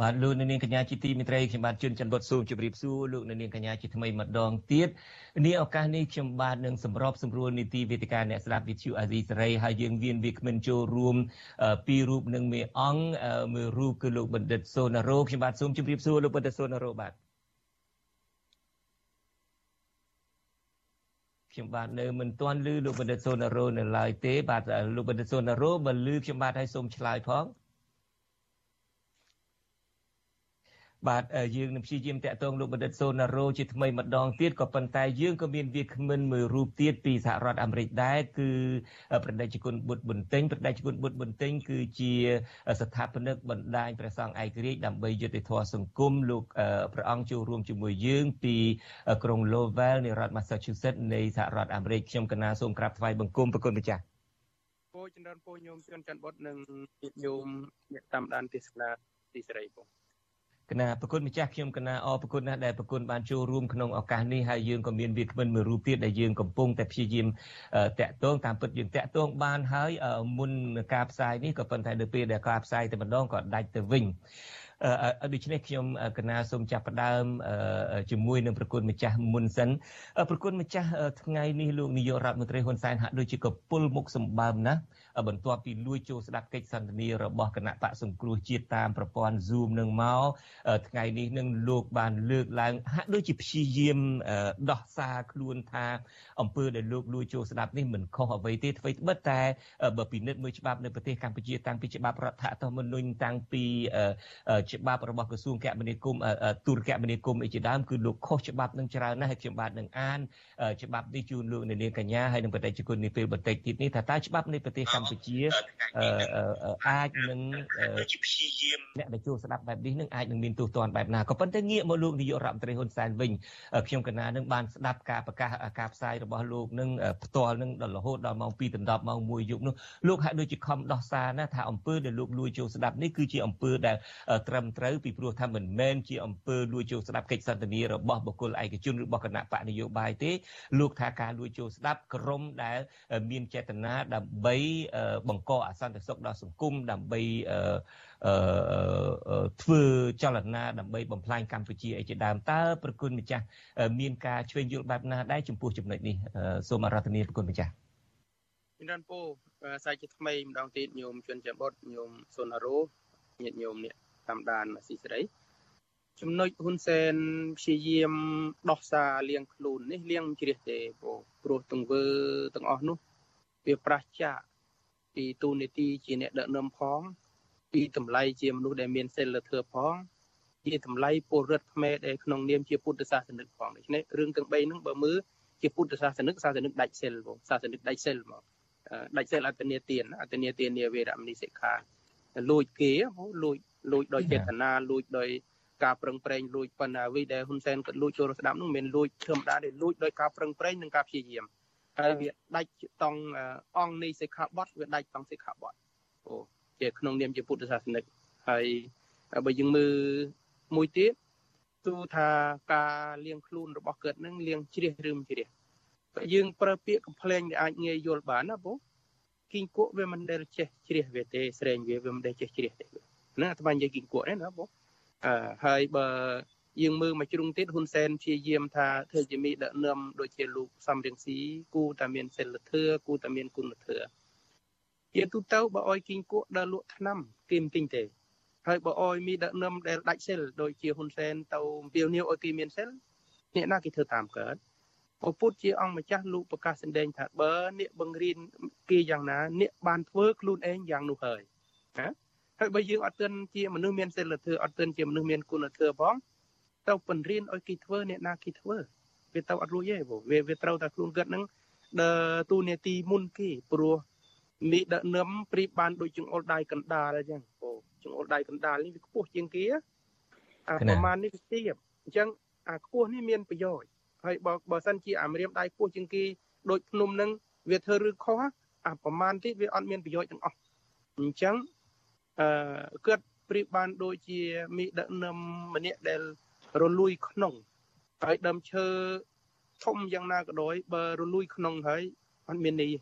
បាទលោកនាងកញ្ញាជាទីមេត្រីខ្ញុំបាទជួនច័ន្ទបុតសូមជម្រាបសួរលោកនាងកញ្ញាជាថ្មីម្ដងទៀតនេះឱកាសនេះខ្ញុំបាទនឹងសម្របសម្រួលនីតិវេទិកាអ្នកស្ដាប់វិទ្យុអាស៊ីសេរីហើយយើងមានវាគ្មិនចូលរួមពីររូបនឹងមេអង្គមួយរូបគឺលោកបណ្ឌិតសូណារ៉ូខ្ញុំបាទសូមជម្រាបសួរលោកបណ្ឌិតសូណារ៉ូបាទខ្ញុំបាទនៅមិនទាន់ឮលោកបណ្ឌិតសូណារ៉ូនៅឡើយទេបាទលោកបណ្ឌិតសូណារ៉ូបើឮខ្ញុំបាទឲ្យសូមឆ្លើយផងបាទ យើងនឹងព្យាយាមតាក់ទងលោកបណ្ឌិតសូណារ៉ូជាថ្មីម្ដងទៀតក៏ប៉ុន្តែយើងក៏មានវាគ្មិនមួយរូបទៀតពីសហរដ្ឋអាមេរិកដែរគឺប្រដេជគុណបុត្របន្ទិញប្រដេជគុណបុត្របន្ទិញគឺជាស្ថាបនិកបណ្ដាញព្រះសង្ឃឯករាជ្យដើម្បីយុត្តិធម៌សង្គមលោកព្រះអង្គចូលរួមជាមួយយើងពីក្រុង Lowell នៃរដ្ឋ Massachusetts នៃសហរដ្ឋអាមេរិកខ្ញុំកណាសូមក្រាបថ្វាយបង្គំប្រគុណម្ចាស់ពោចម្រើនពោញោមជួនច័ន្ទបុត្រនិងញាតិញោមអ្នកតាមដានទេសនាទីសេរីបង គណៈប្រគុណម្ចាស់ខ្ញុំគណៈអរប្រគុណណាស់ដែលប្រគុណបានចូលរួមក្នុងឱកាសនេះហើយយើងក៏មានវាគ្មិនមួយរូបទៀតដែលយើងកំពុងតែព្យាយាមតាក់ទងតាមពិតយើងតាក់ទងបានហើយមុនការផ្សាយនេះក៏ប៉ុន្តែនៅពេលដែលការផ្សាយតែម្ដងក៏ដាច់ទៅវិញ ដូច្នេះខ្ញុំកណាសូមចាប់ផ្ដើមជាមួយនឹងប្រគុណម្ចាស់មុនសិនប្រគុណម្ចាស់ថ្ងៃនេះលោកនាយករដ្ឋមន្ត្រីហ៊ុនសែនហាក់ដូចជាកពុលមុខសម្បើមណាស់បន្ទាប់ពីលួចចូលស្ដាប់កិច្ចសន្ទនារបស់គណៈបកសង្គ្រោះជាតិតាមប្រព័ន្ធ Zoom នឹងមកថ្ងៃនេះនឹងលោកបានលើកឡើងហាក់ដូចជាព្យាយាមដោះសារខ្លួនថាអំពើដែលលោកលួចចូលស្ដាប់នេះមិនខុសអ្វីទេអ្វីត្បិតតែបើពិនិត្យមើលច្បាប់នៅប្រទេសកម្ពុជាតាំងពីច្បាប់រដ្ឋធម្មនុញ្ញតាំងពីច្បាប់របស់ក្រសួងគមនាគមន៍ទូរគមនាគមន៍អីជាដើមគឺលោកខុសច្បាប់នឹងច្រើនណាស់ហើយខ្ញុំបាទនឹងអានច្បាប់នេះជូនលោកនាងកញ្ញាហើយនឹងបដិជគុណនេះពេលបន្តិចទៀតនេះថាតើច្បាប់នៃប្រទេសកម្ពុជាអាចនឹងព្យាយាមអ្នកដែលចូលស្ដាប់បែបនេះនឹងអាចនឹងមានទោសទណ្ឌបែបណាក៏ប៉ុន្តែងាកមកលោកនាយករដ្ឋមន្ត្រីហ៊ុនសែនវិញខ្ញុំកណានឹងបានស្ដាប់ការប្រកាសការផ្សាយរបស់លោកនឹងផ្ទាល់នឹងដល់រហូតដល់ម៉ោង2ដល់ម៉ោង1យប់នោះលោកហាក់ដូចជាខំដោះសារណាថាអំពើដែលលោកលួចចូលស្ដាប់នេះគឺជាអំពើដែលត្រឹមត្រូវពីព្រោះថាមិនមែនជាអំពើលួចចូលស្ដាប់កិច្ចសន្ទនារបស់បុគ្គលឯកជនឬរបស់គណៈបកនយោបាយទេលោកថាការលួចចូលស្ដាប់ក្រុមដែលមានចេតនាដើម្បីបង្កអសន្តិសុខដល់សង្គមដើម្បីធ្វើចលនាដើម្បីបំផ្លាញកម្ពុជាអីជាដើមតើប្រគុណម្ចាស់មានការឆ្វេងយល់បែបណាដែរចំពោះចំណុចនេះសូមអរតនីប្រគុណម្ចាស់មានរនពោសាយជាថ្មីម្ដងទៀតញោមជន់ចាំបុតញោមសុនរោញាតិញោមនេះ តាមដានស៊ីសេរីចំណុចហ៊ុនសែនព្យាយាមដោះសារលៀងខ្លួននេះលៀងជ្រះទេព្រោះទង្វើទាំងអស់នោះវាប្រះចាកពីទូនីតិជាអ្នកដឹកនាំផង ពីតម្លៃជាមនុស្សដែលមានសិលធម៌ផងជាតម្លៃពលរដ្ឋខ្មែរដែលក្នុងនាមជាពុទ្ធសាសនិកផងដូច្នេះរឿងទាំង3ហ្នឹងបើមើលជាពុទ្ធសាសនិកសាសនិកដាច់សិលបងសាសនិកដាច់សិលមកដាច់សិលអត្តនេទានអត្តនេទាននាវេរមណីសិក្ខាលួចគេលួច លួចដោយចេតនាលួចដោយការប្រឹងប្រែងលួចប៉ុន្តែអ្វីដែលហ៊ុនសែនគាត់លួចចូលស្ដាប់នោះមិនមែនលួចធម្មតាទេលួចដោយការប្រឹងប្រែងនិងការព្យាយាមហើយវាដាច់តង់អង្គនៃសិក្ខាបទវាដាច់តង់សិក្ខាបទអូជាក្នុងនាមជាពុទ្ធសាសនិកហើយបើយើងមើលមួយទៀតទូថាការលៀងខ្លួនរបស់គាត់នឹងលៀងជ្រះឬមិនជ្រះបើយើងប្រើពាក្យកំ pl ែងដែលអាចងាយយល់បានណាបងគីងគក់វាមិនដែលចេះជ្រះវាទេស្រែងវាវាមិនដែលចេះជ្រះទេ ហ្នឹងអាត្មានិយាយគីងគក់ហ្នឹងណាបងអឺហើយបើយើងមើលមកជ្រុងទៀតហ៊ុនសែនព្យាយាមថាធ្វើជាមីដឹកនាំដូចជាលោកសំរៀងស៊ីគូតែមានសិលធម៌គូតែមានគុណធម៌ជាទូទៅបើអោយគីងគក់ដើរលក់ថ្នាំគេមិនទិញទេហើយបើអោយមានដឹកនាំដែលដាច់សិលដូចជាហ៊ុនសែនទៅអំពាវនាវឲ្យគេមានសិលអ្នកណាគេធ្វើតាមកើតព្រះពុទ្ធជាអង្គម្ចាស់លោកប្រកាសសម្ដែងថាបើអ្នកបង្រៀនគេយ៉ាងណាអ្នកបានធ្វើខ្លួនឯងយ៉ាងនោះហើយណា ហើយបើយើងអត់ទាន់ជាមនុស្សមានសិលធម៌អត់ទាន់ជាមនុស្សមានគុណធម៌ផងត្រូវបង្រៀនឲ្យគេធ្វើអ្នកណាគេធ្វើវាទៅអត់រួចទេវាវាត្រូវតែខ្លួនគាត់នឹងដើទូនេតិមុនគេព្រោះនេះដឹកនាំព្រៀបបានដូចចង្អុលដៃកណ្ដាលអញ្ចឹងអូចង្អុលដៃកណ្ដាលនេះវាខ្ពស់ជាងគេអាប្រមាណនេះវាទាបអញ្ចឹងអាខ្ពស់នេះមានប្រយោជន៍ហើយបើបើសិនជាអាមរៀមដៃខ្ពស់ជាងគេដូចភ្នំនឹងវាធ្វើឬខុសអាប្រមាណទៀតវាអត់មានប្រយោជន៍ទាំងអស់អញ្ចឹង អឺគាត់ព្រៀបបានដូចជាមីដឹកនាំម្នាក់ដែលរលួយក្នុងហើយដើមឈើធំយ៉ាងណាក៏ដោយបើរលួយក្នុងហើយអត់មានន័យ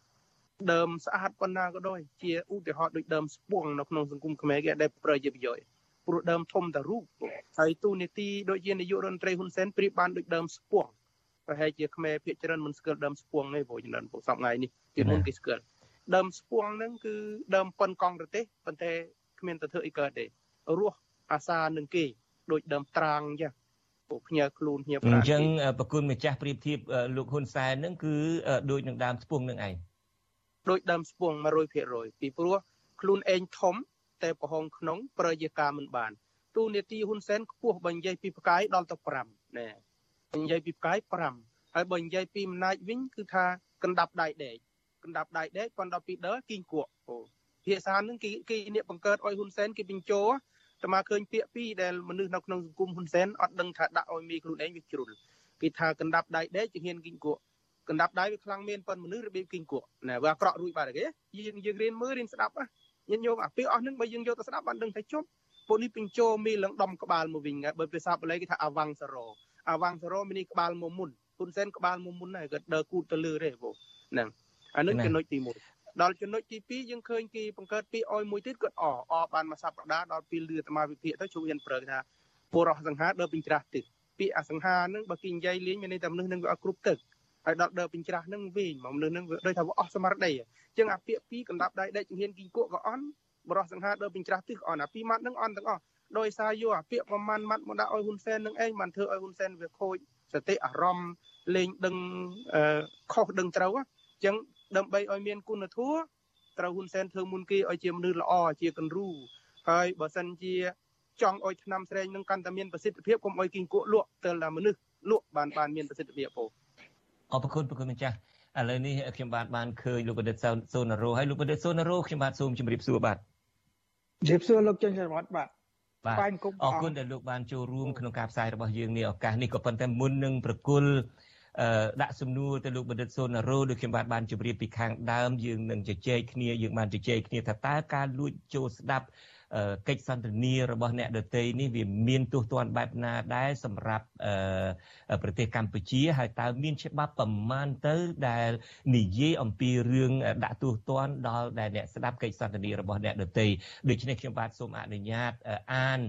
ដើមស្អាតប៉ុណ្ណាក៏ដោយជាឧទាហរណ៍ដូចដើមស្ពងនៅក្នុងសង្គមខ្មែរគេដែលប្រយោជន៍ប្រយោជន៍ព្រោះដើមធំតែរូបហើយទូនីតិដូចជានាយករដ្ឋមន្ត្រីហ៊ុនសែនប្រៀបបានដូចដើមស្ពងប្រហែលជាខ្មែរភាគច្រើនមិនស្គាល់ដើមស្ពងទេព្រោះចំណិនពួកសពថ្ងៃនេះពីមុនគេស្គាល់ដើមស្ពងហ្នឹងគឺដើមប៉ុនកង់ប្រទេសប៉ុន្តែ គ្មានទៅធ្វើអីកើតទេរស់អាសានឹងគេដូចដើមត្រាងអញ្ចឹងពួកផ្ញើខ្លួនភ្ញើប្រាអញ្ចឹងប្រគុណម្ចាស់ប្រៀបធៀបលោកហ៊ុនសែនហ្នឹងគឺដូចនឹងដើមស្ពងនឹងឯងដូចដើមស្ពង100%ពីព្រោះខ្លួនឯងធំ តែប្រហោងក្នុង ប្រយាការមិនបានទូនេតិហ៊ុនសែនខ្ពស់បើនិយាយពីផ្កាយដល់ទៅ5ណែនិយាយពីផ្កាយ5ហើយបើនិយាយពីអំណាចវិញគឺថាកណ្ដាប់ដៃដេកកណ្ដាប់ដៃដេកគាត់ដល់ពីដើគីងគក់អូ ភាសានឹងគេគេអ្នកបង្កើតអុយហ៊ុនសែនគេបញ្ចោតែមកឃើញពាក្យពីរដែលមនុស្សនៅក្នុងសង្គមហ៊ុនសែនអត់ដឹងថាដាក់ឲ្យមីខ្លួនឯងវាជ្រុលគេថាកណ្ដាប់ដៃដេកជាហ៊ានគីងគក់កណ្ដាប់ដៃវាខ្លាំងមានប៉ុនមនុស្សរបៀបគីងគក់ណែវាអាក្រក់រួចបាត់គេយើងយើងរៀនមើលរៀនស្ដាប់ញាតិញោមអាពេលអស់ហ្នឹងបើយើងយកទៅស្ដាប់បានដឹងថាជប់ពួកនេះបញ្ចោមីលងដំក្បាលមកវិញបើភាសាបាលីគេថាអវង្សរោអវង្សរោមាននេះក្បាលមកមុនហ៊ុនសែនក្បាលមកមុនហើយគាត់ដើរគូតទៅលើទេបងហ្នឹងអានឹងចំណុចទី1 ដល់ចំណុចទី2យើងឃើញគេបង្កើតពីអយមួយទៀតគាត់អអបានមួយសប្តាហ៍ដល់ពេលលឺអាត្មាវិភាគទៅជួយហ៊ានប្រើថាពលរស់សង្ហាដើរពេញច្រាស់ទឹកពាក្យអសង្ហាហ្នឹងបើគេនិយាយលេងមានន័យថាមនុស្សនឹងវាអត់គ្រប់ទឹកហើយដល់ដើរពេញច្រាស់ហ្នឹងវិញមកមនុស្សហ្នឹងវាដូចថាវាអស់ស្មារតីអញ្ចឹងអាពាក្យពីរកណ្ដាប់ដៃដេកជំហានគីងគក់ក៏អន់បរោះសង្ហាដើរពេញច្រាស់ទឹកក៏អន់អាពីរម៉ាត់ហ្នឹងអន់ទាំងអស់ដោយសារយកអាពាក្យប្រមាណម៉ាត់មកដាក់ឲ្យហ៊ុនសែននឹងឯងបានធ្វើឲ្យហ៊ុនសែនវាខូចសតិអារម្មណ៍លេងដឹងខុសដឹងត្រូវអញ្ចឹង ដើម្បីឲ្យមានគុណធម៌ត្រូវហ៊ុនសែនធ្វើមុនគេឲ្យជាមនុស្សល្អជាគំរូហើយបើសិនជាចង់ឲ្យឆ្នាំស្រែងនឹងកាន់តែមានប្រសិទ្ធភាពកុំឲ្យគីងគក់លក់ទៅតែមនុស្សលក់បានបានមានប្រសិទ្ធភាពពោអរគុណប្រគុណម្ចាស់ឥឡូវនេះខ្ញុំបាទបានឃើញលោកបណ្ឌិតសូណារ៉ូហើយលោកបណ្ឌិតសូណារ៉ូខ្ញុំបាទសូមជម្រាបសួរបាទជម្រាបសួរលោកចេញចរតបាទបាទអរគុណដែលលោកបានចូលរួមក្នុងការផ្សាយរបស់យើងនេះឱកាសនេះក៏ប៉ុន្តែមុននឹងប្រគល់ ដាក់សំណួរទៅលោកបណ្ឌិតសូណារ៉ូដូចខ្ញុំបាទបានជម្រាបពីខាងដើមយើងនឹងជជែកគ្នាយើងបានជជែកគ្នាថាតើការលួចចូលស្ដាប់ កិច្ចសន្ទនារបស់អ្នកដទៃនេះវាមានទោះទណ្ឌបែបណាដែរសម្រាប់ប្រទេសកម្ពុជាហើយតើមានច្បាប់ប្រមាណទៅដែលនិយាយអំពីរឿងដាក់ទោះទណ្ឌដល់ដែលអ្នកស្ដាប់កិច្ចសន្ទនារបស់អ្នកដទៃដូច្នេះខ្ញុំបាទសូមអនុញ្ញាតអាន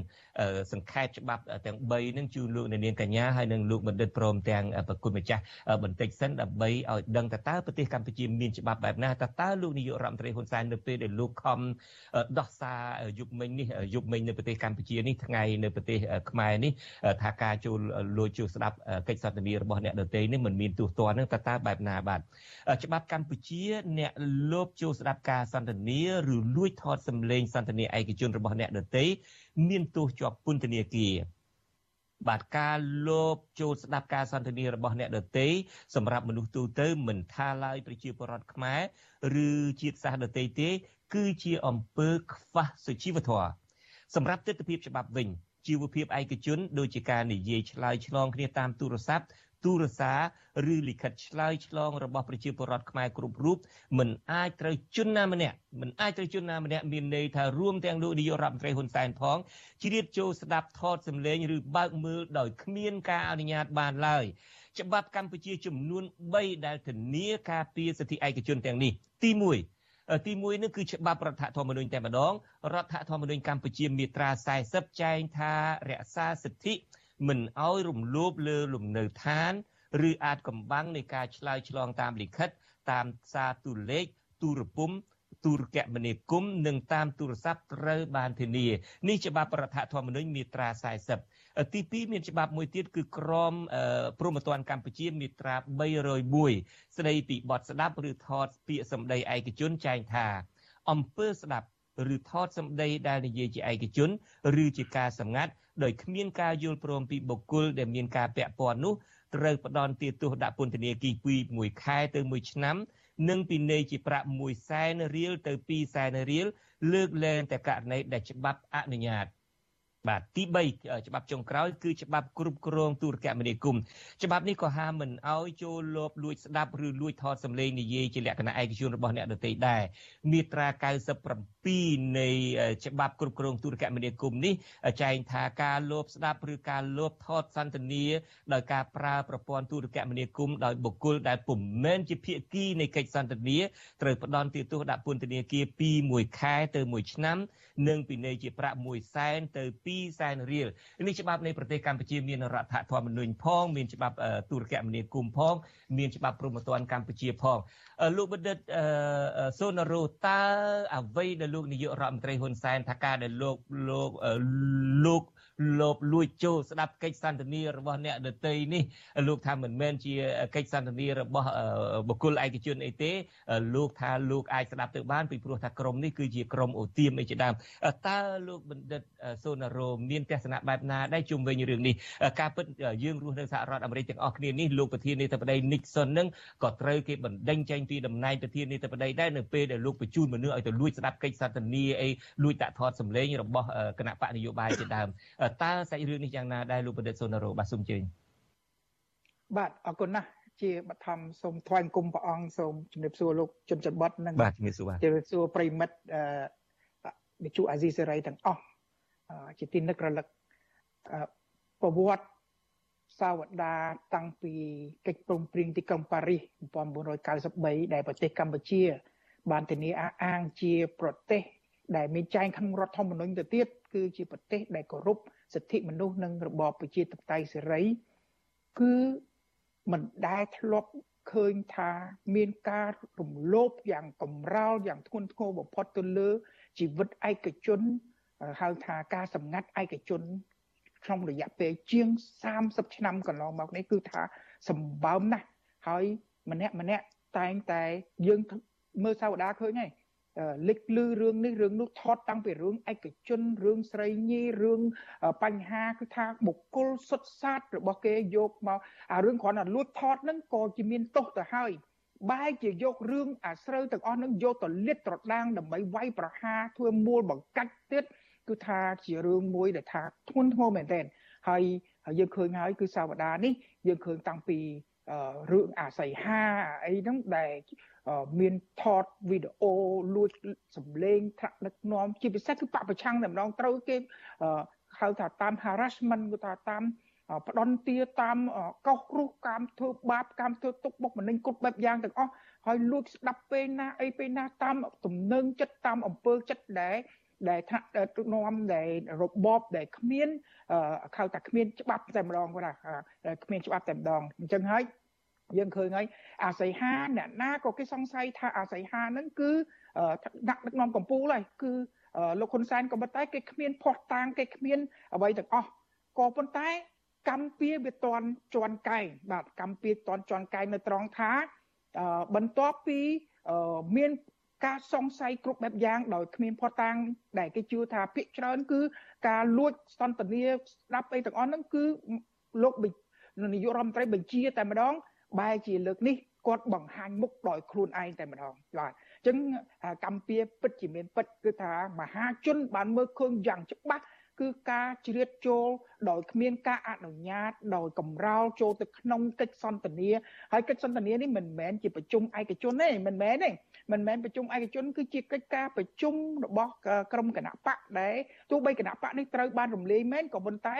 សង្ខេបច្បាប់ទាំង3នឹងជូនលោកនាងកញ្ញាហើយនិងលោកបណ្ឌិតព្រមទាំងប្រគុណម្ចាស់បន្តិចសិនដើម្បីឲ្យដឹងតើប្រទេសកម្ពុជាមានច្បាប់បែបណាតើតើលោកនាយករដ្ឋមន្ត្រីហ៊ុនសែននៅពេលដែលលោកខំដោះសារយុគមិញនេះយុគមិញនៅប្រទេសកម្ពុជានេះថ្ងៃនៅប្រទេសខ្មែរនេះថាការចូលលួចចូលស្ដាប់កិច្ចសន្ទនារបស់អ្នកដទៃនេះមិនមានទោះទណ្ឌនឹងតើតើបែបណាបាទច្បាប់កម្ពុជា អ្នកលោបចូលស្ដាប់ការសន្ទនាឬលួចថតសម្លេងសន្ទនាឯកជនរបស់អ្នកដទៃមានទោសជាប់ពន្ធនាគារបាទការលោបចូលស្ដាប់ការសន្ទនារបស់អ្នកដទៃសម្រាប់មនុស្សទូទៅមិនថាឡើយប្រជាពលរដ្ឋខ្មែរឬជាតិសាសន៍ដទៃទេ គឺជាអំពើខ្វះសុជីវធម៌សម្រាប់ទស្សនវិជ្ជាច្បាប់វិញជីវភាពឯកជនដូចជាការនិយាយឆ្លើយឆ្លងគ្នាតាមទូរស័ព្ទទូរសារឬលិខិតឆ្លើយឆ្លងរបស់ប្រជាពលរដ្ឋខ្មែរគ្រប់រូបមិនអាចត្រូវជនណាម្នាក់មិនអាចត្រូវជនណាម្នាក់មានន័យថារួមទាំងលោកនាយករដ្ឋមន្ត្រីហ៊ុនសែនផងជ្រៀតចូលស្ដាប់ថតសម្លេងឬបើកមើលដោយគ្មានការអនុញ្ញាតបានឡើយច្បាប់កម្ពុជាចំនួន3ដែលធានាការពារសិទ្ធិឯកជនទាំងនេះទី1 ទី1នេះគឺច្បាប់រដ្ឋធម្មនុញ្ញតែម្ដងរដ្ឋធម្មនុញ្ញកម្ពុជាមាត្រា40ចែងថារក្សាសិទ្ធិមិនអោយរំលោភលើលំនៅឋានឬអាចកំបាំងនៃការឆ្លើយឆ្លងតាមលិខិត តាមសារទូលេខទូរពុំទូរគមនាគមន៍និងតាមទូរស័ព្ទត្រូវបានធានានេះច្បាប់រដ្ឋធម្មនុញ្ញមាត្រា40 ទី2មានច្បាប់មួយទៀតគឺក្រមព្រហ្មទណ្ឌកម្ពុជាមាត្រា301ស្ដីពីបទស្ដាប់ឬថតពាក្យសម្ដីឯកជនចែងថាអំពើស្ដាប់ឬថតសម្ដីដែលនិយាយជាឯកជន ឬជាការសម្ងាត់ដោយគ្មានការយល់ព្រមពីបុគ្គលដែលមានការពាក់ព័ន្ធនោះត្រូវផ្ដន់ទាទោសដាក់ពន្ធនាគារពី1ខែទៅ1ឆ្នាំនិងពិន័យជាប្រាក់1សែនរៀលទៅ2សែនរៀលលើកលែងតែករណីដែលច្បាប់អនុញ្ញាត បាទទី3ច្បាប់ចុងក្រោយគឺច្បាប់គ្រប់គ្រងទូរគមនាគមន៍ច្បាប់នេះក៏ហាមមិនអោយចូលលបលួចស្ដាប់ឬលួចថតសម្លេងនិយាយជាលក្ខណៈឯកជនរបស់អ្នកដទៃដែរមាត្រា97នៃច្បាប់គ្រប់គ្រងទូរគមនាគមន៍នេះចែងថាការលបស្ដាប់ឬការលបថតសន្ទនាដោយការប្រើប្រព័ន្ធទូរគមនាគមន៍ដោយបុគ្គលដែលពុំមែនជាភាគីនៃកិច្ចសន្ទនាត្រូវផ្ដន់ទោសដាក់ពន្ធនាគារពី1ខែទៅ1ឆ្នាំនិងពិន័យជាប្រាក់1សែនទៅ2សែនរៀលនេះច្បាប់នៃប្រទេសកម្ពុជាមានរដ្ឋធម្មនុញ្ញផង មានច្បាប់ទូរគមនាគមន៍ផង មានច្បាប់ព្រហ្មទណ្ឌកម្ពុជាផងលោកបណ្ឌិតសូណារ៉ូតើអ្វីដែលលោកនាយករដ្ឋមន្ត្រីហ៊ុនសែនថាការដែលលោកលោកលោក លោបលួចចូលស្ដាប់កិច្ចសន្ទនារបស់អ្នកដតីនេះលោកថាមិនមែនជាកិច្ចសន្ទនារបស់បុគ្គលឯកជនអីទេលោកថាលោកអាចស្ដាប់ទៅបានពីព្រោះថាក្រុមនេះគឺជាក្រុមអូទៀមអីជាដើមតើលោកបណ្ឌិតសូណារ៉ូមានទស្សនៈបែបណាដែរជុំវិញរឿងនេះការពិតយើងរស់នៅសហរដ្ឋអាមេរិកទាំងអស់គ្នានេះលោកប្រធានាធិបតី Nixon នឹងក៏ត្រូវគេបណ្ដេញចេញពីតំណែងប្រធានាធិបតីដែរនៅពេលដែលលោកបញ្ជូនមនុស្សឲ្យទៅលួចស្ដាប់កិច្ចសន្ទនាអីលួចដាក់ថតសម្លេងរបស់គណៈបកនយោបាយជាដើមតើសាច់រឿងនេះយ៉ាងណាដែរលោកបណ្ឌិតសុនរោបាទសូមជើញបាទអរគុណណាស់ជាបឋមសូមថ្វាយគុំព្រះអង្គសូមជំរាបសួរលោកជនច័ន្ទបតនិងបាទជំរាបសួរបាទជំរាបសួរប្រិមិត្តអឺវិទ្យុអាស៊ីសេរីទាំងអស់ជាទីនឹករលឹកប្រវត្តិសាវតាតាំងពីកិច្ចព្រមព្រៀងទីក្រុងប៉ារីស1993ដែលប្រទេសកម្ពុជា បានធានាអះអាងជាប្រទេស ដែលមានចែងក្នុងរដ្ឋធម្មនុញ្ញទៅទៀតគឺជាប្រទេសដែលគោរព សិទ្ធិមនុស្សនិងរបបប្រជាធិបតេយ្យសេរី គឺមិនដែលធ្លាប់ឃើញថាមានការរំលោភយ៉ាងកម្រោលយ៉ាងធ្ងន់ធ្ងរបំផុតទៅលើជីវិតឯកជនហៅថាការសម្ងាត់ឯកជនក្នុងរយៈពេលជាង30ឆ្នាំកន្លងមកនេះគឺថាសម្បើមណាស់ហើយម្នាក់ម្នាក់តែងតែយើងមើលសាវតាឃើញហើយ លេចលឺរឿងនេះរឿងនោះថតតាំងពីរឿងឯកជនរឿងស្រីញីរឿងបញ្ហាគឺថាបុគ្គលសុទ្ធសាធរបស់គេយកមកអារឿងគ្រាន់តែលួចថតហ្នឹងក៏ជាមានទោសទៅហើយបែរជាយករឿងអាស្រូវទាំងអស់ហ្នឹងយកទៅលាតត្រដាងដើម្បីវាយប្រហារធ្វើមូលបង្កាច់ទៀតគឺថាជារឿងមួយដែលថាធ្ងន់ធ្ងរមែនទែនហើយយើងឃើញហើយគឺសាវតានេះយើងឃើញតាំងពី រឿងអាស័យហាអីហ្នឹងដែលមានថតវីដេអូលួចសម្លេងថ្នាក់ដឹកនាំជាពិសេសគឺបពប្រឆាំងតែម្ដងត្រូវគេហៅថាតាម harassment គឺថាតាមផ្ដន់ទាតាមកោសគ្រោះកាមធ្វើបាបកាមធ្វើទុកបុកម្នេញគ្រប់បែបយ៉ាងទាំងអស់ហើយលួចស្ដាប់ពេលណាអីពេលណាតាមទំនឹងចិត្តតាមអំពើចិត្តដែល ដែលថ្នាក់ដឹកនាំដែលរបបដែលគ្មានហៅថាគ្មានច្បាប់តែម្ដងគាត់ថាគ្មានច្បាប់តែម្ដងអញ្ចឹងហើយយើងឃើញហើយអាស័យហាអ្នកណាក៏គេសង្ស័យថាអាស័យហាហ្នឹងគឺដាក់ដឹកនាំកម្ពុជាហើយគឺលោកហ៊ុនសែនក៏ប៉ុន្តែគេគ្មានផោះតាងគេគ្មានអ្វីទាំងអស់ក៏ប៉ុន្តែកម្ពុជាវាតន់ជន់កែងបាទកម្ពុជាតន់ជន់កែងនៅត្រង់ថាបន្ទាប់ពីមាន ការសង្ស័យគ្រប់បែបយ៉ាងដោយគ្មានផុសតាំងដែលគេជឿថាភាកច្រើនគឺការលួចសន្តានាស្ដាប់អីទាំងអស់ហ្នឹងគឺលោកនាយករដ្ឋមន្ត្រីបញ្ជាតែម្ដងបែរជាលើកនេះគាត់បង្ហាញមុខដោយខ្លួនឯងតែម្ដងបាទអញ្ចឹងកម្ពុជាពិតជាមានពិតគឺថាមហាជនបានមើលឃើញយ៉ាងច្បាស់ គឺការជ្រៀតចូលដោយគ្មានការអនុញ្ញាតដោយកម្រោលចូលទៅក្នុងកិច្ចសន្ទនាហើយកិច្ចសន្ទនានេះមិនមែនជាប្រជុំឯកជនទេមិនមែនទេមិនមែនប្រជុំឯកជន គឺជាកិច្ចការប្រជុំរបស់ក្រុមគណៈបកដែរទោះបីគណៈបកនេះត្រូវបានរំលាយមែនក៏ប៉ុន្តែ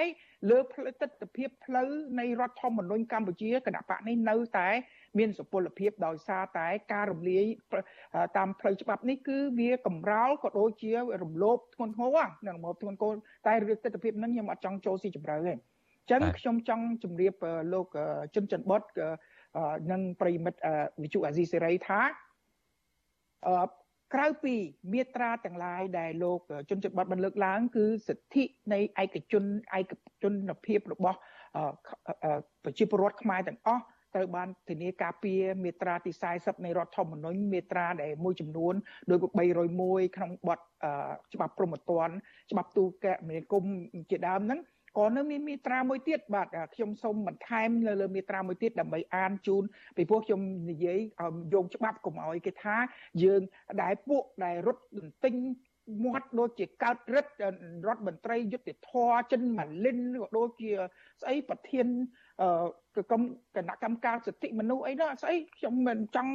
លើផ្លូវទស្សនវិជ្ជាផ្លូវនៃរដ្ឋធម្មនុញ្ញកម្ពុជាគណៈបកនេះនៅតែ មានសុពលភាពដោយសារតែការរំលាយតាមផ្លូវច្បាប់នេះគឺវាកំរោលក៏ដូចជារំលោភធ្ងន់ធ្ងរនឹងមកធ្ងន់ធ្ងរតែរឿងទស្សនវិជ្ជាហ្នឹងខ្ញុំអត់ចង់ចូលស៊ីជម្រៅទេអញ្ចឹងខ្ញុំចង់ជម្រាបលោកជុនច័ន្ទបុតនិងប្រិមិត្តវិទ្យុអាស៊ីសេរីថាក្រៅពីមាត្រាទាំងឡាយដែលលោកជនជាតិបតបានលើកឡើងគឺសិទ្ធិនៃឯកជនឯកជនភាពរបស់ប្រជាពលរដ្ឋខ្មែរទាំងអស់ ត្រូវបានធានាការពារមាត្រាទី40នៃរដ្ឋធម្មនុញ្ញមាត្រាដែលមួយចំនួនដោយ301ក្នុងបទច្បាប់ព្រហ្មទណ្ឌច្បាប់ទូកមនាគមជាដើមហ្នឹងក៏នៅមានមាត្រាមួយទៀតបាទខ្ញុំសូមបន្ថែមលើលើមាត្រាមួយទៀតដើម្បីអានជូនពីព្រោះខ្ញុំនិយាយយកច្បាប់កុំឲ្យគេថាយើងដែលពួកដែលរត់ទន្ទិញមាត់ដូចជាកើតរិទ្ធរដ្ឋមន្ត្រីយុទ្ធធរចិនម៉ាលីនក៏ដូចជាស្អីប្រធាន អឺគណៈកម្មការសិទ្ធិមនុស្សអីនោះស្អីខ្ញុំមិនចង់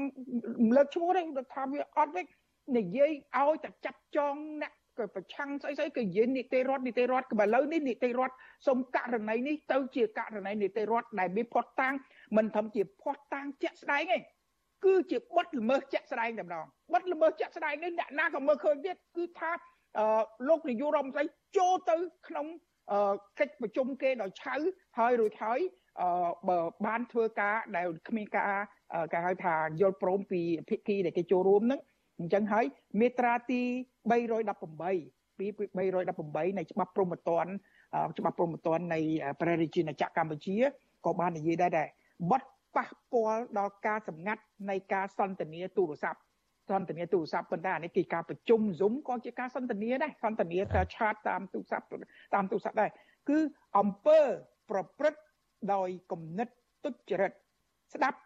លើកឈ្មោះទេថាវាអត់ទេនិយាយឲ្យតែចាប់ចងអ្នកក៏ប្រឆាំងស្អីស្អីក៏និយាយនីតិរដ្ឋនីតិរដ្ឋក៏ឥឡូវនេះនីតិរដ្ឋសុំករណីនេះទៅជាករណីនីតិរដ្ឋដែលមានផុតតាំងមិនធំជាផុតតាំងជាក់ស្ដែងទេគឺជាបទល្មើសជាក់ស្ដែងតែម្ដងបទល្មើសជាក់ស្ដែងនេះអ្នកណាក៏មើលឃើញទៀតគឺថាលោកនាយករដ្ឋមន្ត្រីចូលទៅក្នុង កិច្ចប្រជុំគេដោយឆៅហើយរួចហើយបើបានធ្វើការដែលគ្មានការគេហៅថាយល់ព្រមពីភិក្ខីដែលគេចូលរួមហ្នឹងអញ្ចឹងហើយមាត្រាទី318ពី318នៃច្បាប់ព្រហ្មទណ្ឌច្បាប់ព្រហ្មទណ្ឌនៃព្រះរាជាណាចក្រកម្ពុជាក៏បាននិយាយដែរដែរបទប៉ះពាល់ដល់ការសម្ងាត់នៃការសន្ទនាទូរស័ព្ទ សន្ទនាទូរស័ព្ទប៉ុន្តែអានេះគឺការប្រជុំ Zoom ក៏ជាការសន្ទនាដែរសន្ទនាតាមឆាតតាមទូរស័ព្ទតាមទូរស័ព្ទដែរគឺអំពើប្រព្រឹត្តដោយគំនិតទុច្ចរិតស្ដាប់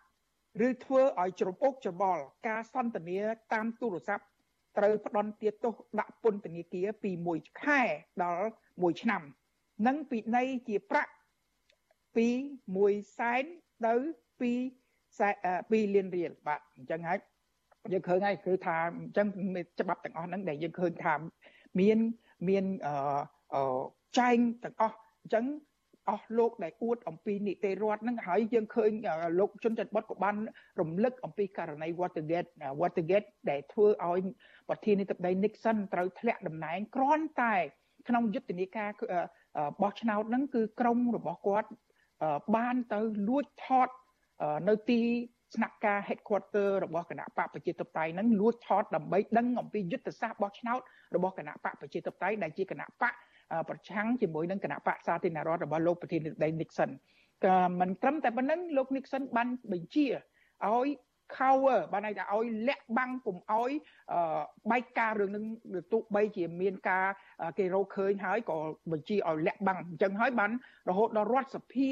ឬធ្វើឲ្យច្របូកច្របល់ការសន្ទនាតាមទូរស័ព្ទត្រូវផ្ដន់ទាទោសដាក់ពន្ធនាគារពី1ខែដល់1ឆ្នាំ និងពិន័យជាប្រាក់ពី1សែនទៅ2 2លានរៀលបាទអញ្ចឹងហើយ យើងឃើញហើយគឺថាអញ្ចឹងច្បាប់ទាំងអស់ហ្នឹងដែលយើងឃើញថាមានមានអឺចែងទាំងអស់អញ្ចឹងអស់លោកដែលអួតអំពីនីតិរដ្ឋហ្នឹងហើយយើងឃើញលោកជនច័ន្ទបុតក៏បានរំលឹកអំពីករណី Watergate Watergate ដែលធ្វើឲ្យប្រធានាធិបតី Nixon ត្រូវធ្លាក់តំណែងគ្រាន់តែ ក្នុងយុទ្ធនាការបោះឆ្នោតហ្នឹងគឺក្រមរបស់គាត់បានទៅលួចថតនៅទី ស្នាក់ការ headquarter របស់គណៈបកប្រជាធិបតេយ្យហ្នឹងលួចថតដើម្បីដឹងអំពីយុទ្ធសាស្ត្របោះឆ្នោតរបស់គណៈបកប្រជាធិបតេយ្យដែលជាគណៈបកប្រឆាំងជាមួយនឹងគណៈបកសាធារណរដ្ឋរបស់លោកប្រធានាធិបតី Nixon ក៏មិនត្រឹមតែប៉ុណ្្នឹងលោក Nixon បានបញ្ជាឲ្យ cover បានន័យថាឲ្យលាក់បាំងកុំឲ្យបែកការរឿងនឹងទោះបីជាមានការគេរកឃើញហើយក៏បញ្ជាឲ្យលាក់បាំងអញ្ចឹងហើយបានរហូតដល់រដ្ឋសភា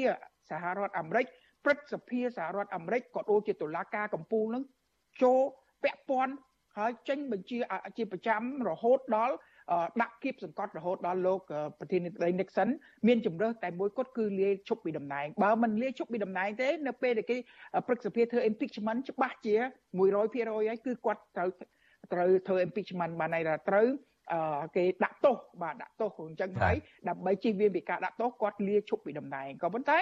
សហរដ្ឋអាមេរិក ព្រឹទ្ធសភាសហរដ្ឋអាមេរិកក៏ដូចជាតុលាការកំពូលនឹងចូលពាក់ព័ន្ធហើយចេញបញ្ជាជាប្រចាំរហូតដល់ដាក់គៀបសង្កត់រហូតដល់លោកប្រធានាធិបតី Nixon មានជំរើសតែមួយគត់គឺលាឈប់ពីតំណែងបើមិនលាឈប់ពីតំណែងទេនៅពេលដែលគេព្រឹទ្ធសភាធ្វើ impeachment ច្បាស់ជា100%ហើយគឺគាត់ត្រូវត្រូវធ្វើ impeachment បានន័យថាត្រូវ គេដាក់ទោសបាទដាក់ទោសអញ្ចឹងហើយដើម្បីជៀសវាងពីការដាក់ទោសគាត់លាឈប់ពីតំណែងក៏ប៉ុន្តែ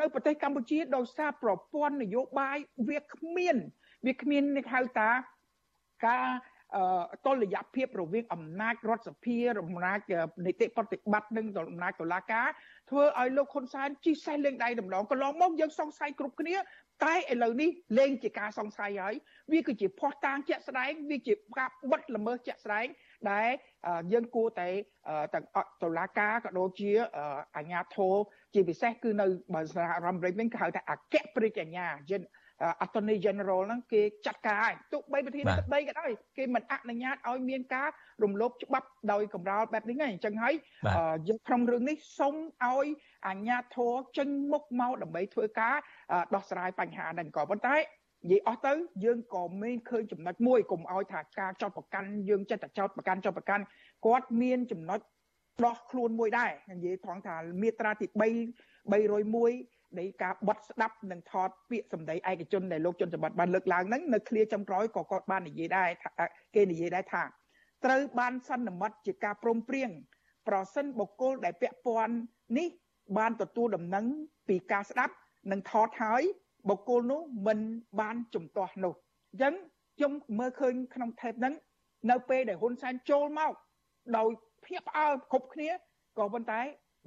នៅប្រទេសកម្ពុជាដោយសារប្រព័ន្ធនយោបាយវាគ្មាន វាគ្មានគេហៅថាការតុល្យភាពរវាងអំណាចរដ្ឋសភាអំណាចនីតិប្រតិបត្តិនិងអំណាចតុលាការធ្វើឲ្យលោកហ៊ុនសែនជិះសេះលេងដៃដំឡងកន្លងមកយើងសង្ស័យគ្រប់គ្នាតែឥឡូវនេះលេងជាការសង្ស័យហើយវាគឺជាភ័ស្តុតាងជាក់ស្ដែងវាជាការបិទល្មើសជាក់ស្ដែង ដែលយើងគួរតែទាំងតុលាការក៏ដូចជាអាជ្ញាធរជាពិសេសគឺនៅបើសហរដ្ឋអាមេរិកវិញគេហៅថាអគ្គព្រះរាជអាជ្ញា Attorney General ហ្នឹងគេចាត់ការហើយទោះបីប្រធានាធិបតីក៏ដោយគេមិនអនុញ្ញាតឲ្យមានការរំលោភច្បាប់ដោយកម្រាលបែបនេះទេអញ្ចឹងហើយយើងក្នុងរឿងនេះសូមឲ្យអាជ្ញាធរចេញមុខមកដើម្បីធ្វើការដោះស្រាយបញ្ហាហ្នឹងក៏ប៉ុន្តែ និយាយអស់ទៅយើងក៏មានឃើញចំណុចមួយកុំឲ្យថាការចោតប្រកាន់យើងចិត្តតែចោតប្រកាន់ចោតប្រកាន់គាត់មានចំណុចដោះខ្លួនមួយដែរនិយាយថងថាមាត្រាទី3 301នៃការបត់ស្ដាប់និងថតពាក្យសម្ដីឯកជនដែលលោកជនសម្បត្តិបានលើកឡើងហ្នឹងនៅឃ្លាចំក្រោយក៏គាត់បាននិយាយដែរគេនិយាយដែរថាត្រូវបានសន្មត់ជាការព្រមព្រៀងប្រសិនបុគ្គលដែលពាក់ព័ន្ធនេះបានទទួលដំណឹងពីការស្ដាប់និងថតហើយ បុគ្គលនោះមិនបានជំទាស់នោះអញ្ចឹងខ្ញុំមើលឃើញក្នុងថេបហ្នឹងនៅពេលដែលហ៊ុនសែនចូលមកដោយភាពផ្អើលគ្រប់គ្នាក៏ប៉ុន្តែ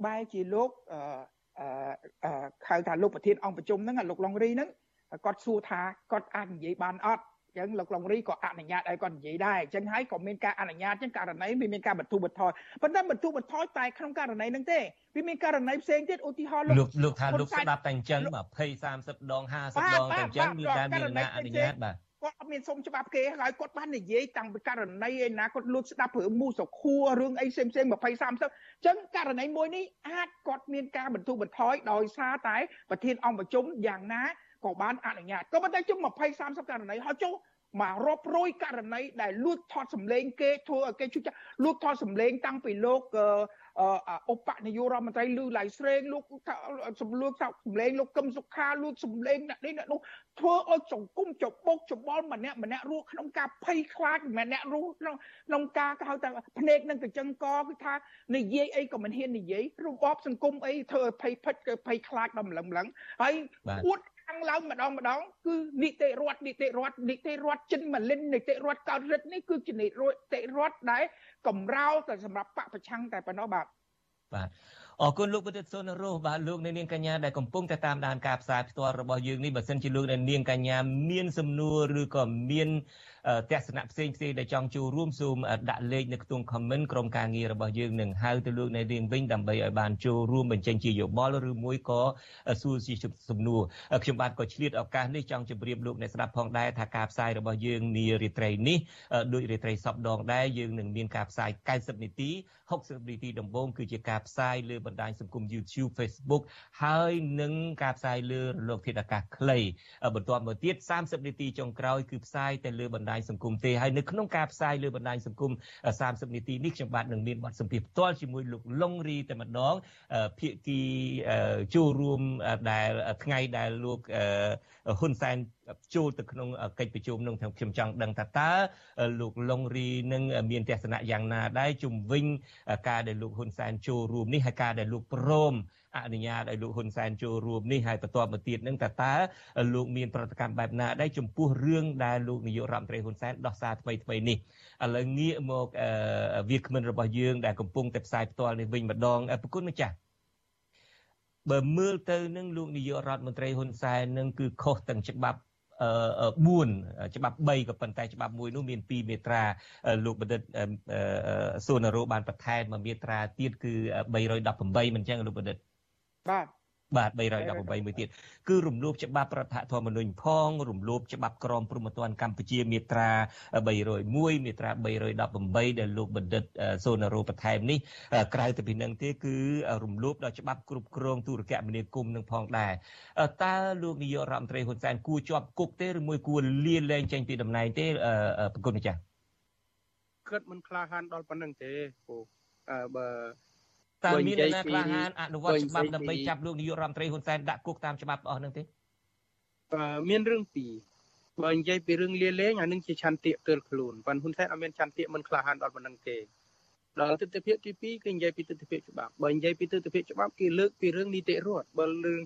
បែរជាលោកអឺហៅថាលោកប្រធានអង្គប្រជុំហ្នឹងលោកឡុងរីហ្នឹងគាត់សួរថាគាត់អាចនិយាយបានអត់អញ្ចឹងលោកឡុងរីក៏អនុញ្ញាតឲ្យគាត់និយាយដែរអញ្ចឹងហើយក៏មានការអនុញ្ញាតអញ្ចឹងករណីវាមានការបន្ធូរបន្ថយប៉ុន្តែបន្ធូរបន្ថយតែក្នុងករណីហ្នឹងទេវាមានករណីផ្សេងទៀតឧទាហរណ៍លោកលោកថាលោកស្ដាប់តែអញ្ចឹង20 30ដង50ដងតែអញ្ចឹងមានការមានអ្នកអនុញ្ញាតបាទគាត់អត់មានសុំច្បាប់គេហើយគាត់បាននិយាយតាំងពីករណីឯណាគាត់លួចស្ដាប់រឿងមូសុខួររឿងអីផ្សេងផ្សេង20 30អញ្ចឹងករណីមួយនេះអាចគាត់មានការបន្ធូរបន្ថយដោយសារតែប្រធានអង្គប្រជុំយ៉ាងណា ក៏បានអនុញ្ញាតក៏ប៉ុន្តែជុំ20 30ករណីហើយចុះមករាប់រយករណីដែលលួចថតសម្លេងគេធ្វើឲ្យគេជួយលួចថតសម្លេងតាំងពីលោកឧបនាយករដ្ឋមន្ត្រីលឺឡៃស្រេងលោកសំលួចសម្លេងលោកកឹមសុខាលួចសម្លេងអ្នកនេះអ្នកនោះធ្វើឲ្យសង្គមចបុកចបល់ម្នាក់ម្នាក់រស់ក្នុងការភ័យខ្លាចម្នាក់រស់ក្នុងក្នុងការគេហៅថាភ្នែកនឹងកញ្ចឹងកគឺថានិយាយអីក៏មិនហ៊ាននិយាយរបបសង្គមអីធ្វើឲ្យភ័យភិតគឺភ័យខ្លាចដល់ម្លឹងម្លឹងហើយអួតខា ងឡើងម្ដងម្ដងគឺនីតិរដ្ឋនីតិរដ្ឋនីតិរដ្ឋចិនម៉ាលិននីតិរដ្ឋកោតរិទ្ធនេះគឺជានីតិរដ្ឋដែលកំរោលតែសម្រាប់បកប្រឆាំងតែប៉ុណ្ណោះបាទបាទអរគុណលោកបណ្ឌិតសុនរស់បាទលោកអ្នកនាងកញ្ញាដែលកំពុងតែតាមដានការផ្សាយផ្ទាល់របស់យើងនេះបើសិនជាលោកអ្នកនាងកញ្ញាមានសំណួរឬក៏មានទស្សនៈផ្សេងផ្សេងដែលចង់ចូលរួមសូមដាក់លេខនៅក្នុង comment ក្រុមការងាររបស់យើងនឹងហៅទៅលោកអ្នកនាងវិញដើម្បីឲ្យបានចូលរួមបញ្ចេញជាយោបល់ឬមួយក៏សួរជាសំណួរខ្ញុំបាទក៏ឆ្លៀតឱកាសនេះចង់ជម្រាបលោកអ្នកស្ដាប់ផងដែរថាការផ្សាយរបស់យើងនារាត្រីនេះដោយរាត្រីសពដងដែរយើងនឹងមានការផ្សាយ90នាទី60នាទីដំបូងគឺជាការផ្សាយលើបណ្ដាញសង្គម YouTube Facebook ហើយនឹងការផ្សាយលើរលកធាតុអាកាសខ្លីបន្ទាប់មកទៀត30នាទីចុងក្រោយគឺផ្សាយទៅលើបណ្ដាញសង្គមទេហើយនៅក្នុងការផ្សាយលើបណ្ដាញសង្គម30នាទីនេះខ្ញុំបាទនឹងមានបទសម្ភាសន៍ផ្ទាល់ជាមួយលោកលងរីតែម្ដងភាគីចូលរួមដែលថ្ងៃដែលលោកហ៊ុនសែនចូលទៅក្នុងកិច្ចប្រជុំនឹងខ្ញុំចង់ដឹងថាតើលោកលងរីនឹងមានទស្សនៈយ៉ាងណាដែរជំវិញការដែលលោកហ៊ុនសែនចូលរួមនេះហើយការដែលលោកព្រម អនុញ្ញាតឲ្យលោកហ៊ុនសែនចូលរួមនេះហើយបន្ទាប់មកទៀតនឹងតើតើលោកមានប្រតិកម្មបែបណាដែរចំពោះរឿងដែលលោកនាយករដ្ឋមន្ត្រីហ៊ុនសែនដោះសារថ្មីថ្មីនេះឥឡូវងាកមកវាគ្មិនរបស់យើងដែលកំពុងតែផ្សាយផ្ទាល់នេះវិញម្ដងប្រគុណម្ចាស់បើមើលទៅនឹងលោកនាយករដ្ឋមន្ត្រីហ៊ុនសែននឹងគឺខុសទាំងច្បាប់4ច្បាប់3ក៏ប៉ុន្តែច្បាប់មួយនោះមាន2មាត្រាលោកបណ្ឌិតសុនរោបានបន្ថែមមួយមាត្រាទៀតគឺ318មិនចឹងលោកបណ្ឌិត បាទបាទ318មួយទៀតគឺរំលោភច្បាប់រដ្ឋធម្មនុញ្ញផងរំលោភច្បាប់ក្រមព្រហ្មទណ្ឌកម្ពុជាមាត្រា301មាត្រា318ដែលលោកបណ្ឌិតសូណារ៉ូបន្ថែមនេះក្រៅទៅពីនឹងទេគឺរំលោភដល់ច្បាប់គ្រប់គ្រងទូរគមនាគមន៍នឹងផងដែរតើលោកនាយករដ្ឋមន្ត្រីហ៊ុនសែនគួរជាប់គុកទេឬមួយគួរលាលែងចេញពីតំណែងទេប្រគុណម្ចាស់គិតមិនក្លាហានដល់ប៉ុណ្្នឹងទេពូបើ តើមានអ្នកខ្លះហានអនុវត្តច្បាប់ដើម្បីចាប់លោកនាយករដ្ឋមន្ត្រីហ៊ុនសែនដាក់គុកតាមច្បាប់អស់នឹងទេមានរឿងពីរបើនិយាយពីរឿងលាលែងអានឹងជាឆន្ទៈទើលខ្លួនប៉ុន្តែហ៊ុនសែនអត់មានឆន្ទៈមិនក្លាហានដល់ប៉ុណ្្នឹងទេដល់ទស្សនវិជ្ជាទី2គឺនិយាយពីទស្សនវិជ្ជាច្បាប់បើនិយាយពីទស្សនវិជ្ជាច្បាប់គេលើកពីរឿងនីតិរដ្ឋបើរឿង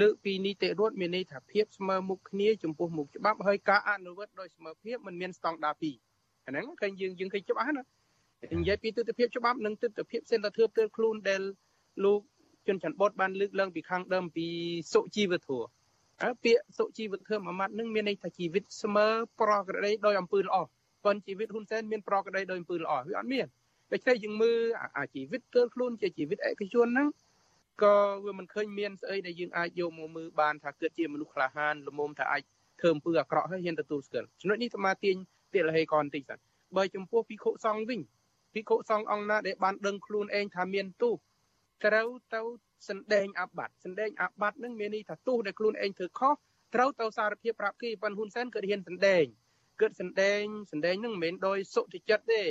លើកពីនីតិរដ្ឋមានន័យថាភាពស្មើមុខគ្នាចំពោះមុខច្បាប់ហើយការអនុវត្តដោយស្មើភាពមិនមានស្តង់ដារពីរអាហ្នឹងឃើញយើងយើងឃើញច្បាស់ណា និយាយពីទស្សនវិជ្ជាច្បាប់និងទស្សនវិជ្ជាសិលធម៌ទើបខ្លួនដែលលោកជន់ច័ន្ទបុតបានលើកឡើងពីខាងដើមពីសុជីវធម៌អើពាក្យសុជីវធម៌មួយម៉ាត់នឹងមានន័យថាជីវិតស្មើប្រក្រតីដោយអំពើល្អប៉ុន្តែជីវិតហ៊ុនសែនមានប្រក្រតីដោយអំពើល្អវាអត់មានដូច្នេះយើងមើលអាជីវិតទើបខ្លួនជាជីវិតឯកជនហ្នឹងក៏វាមិនឃើញមានស្អីដែលយើងអាចយកមកមើលបានថាគិតជាមនុស្សក្លាហានល្មមថាអាចធ្វើអំពើអាក្រក់ហើយហ៊ានទទួលស្គាល់ចំណុចនេះអាត្មាទាញទាលហេកនតិចសិនបើចំពោះពិខុសង្ឃវិញ ភិក្ខុសង្ឃអង្គណាដែលបានដឹងខ្លួនឯងថាមានទោសត្រូវទៅសម្ដែងអាបត្តិសម្ដែងអាបត្តិនឹងមានន័យថាទោសដែលខ្លួនឯងធ្វើខុសត្រូវទៅសារភាពប្រាប់គេប៉ុន្តែហ៊ុនសែនគាត់ហ៊ានសម្ដែងគាត់សម្ដែងសម្ដែងនឹងមិនមែនដោយសុតិចិត្តទេ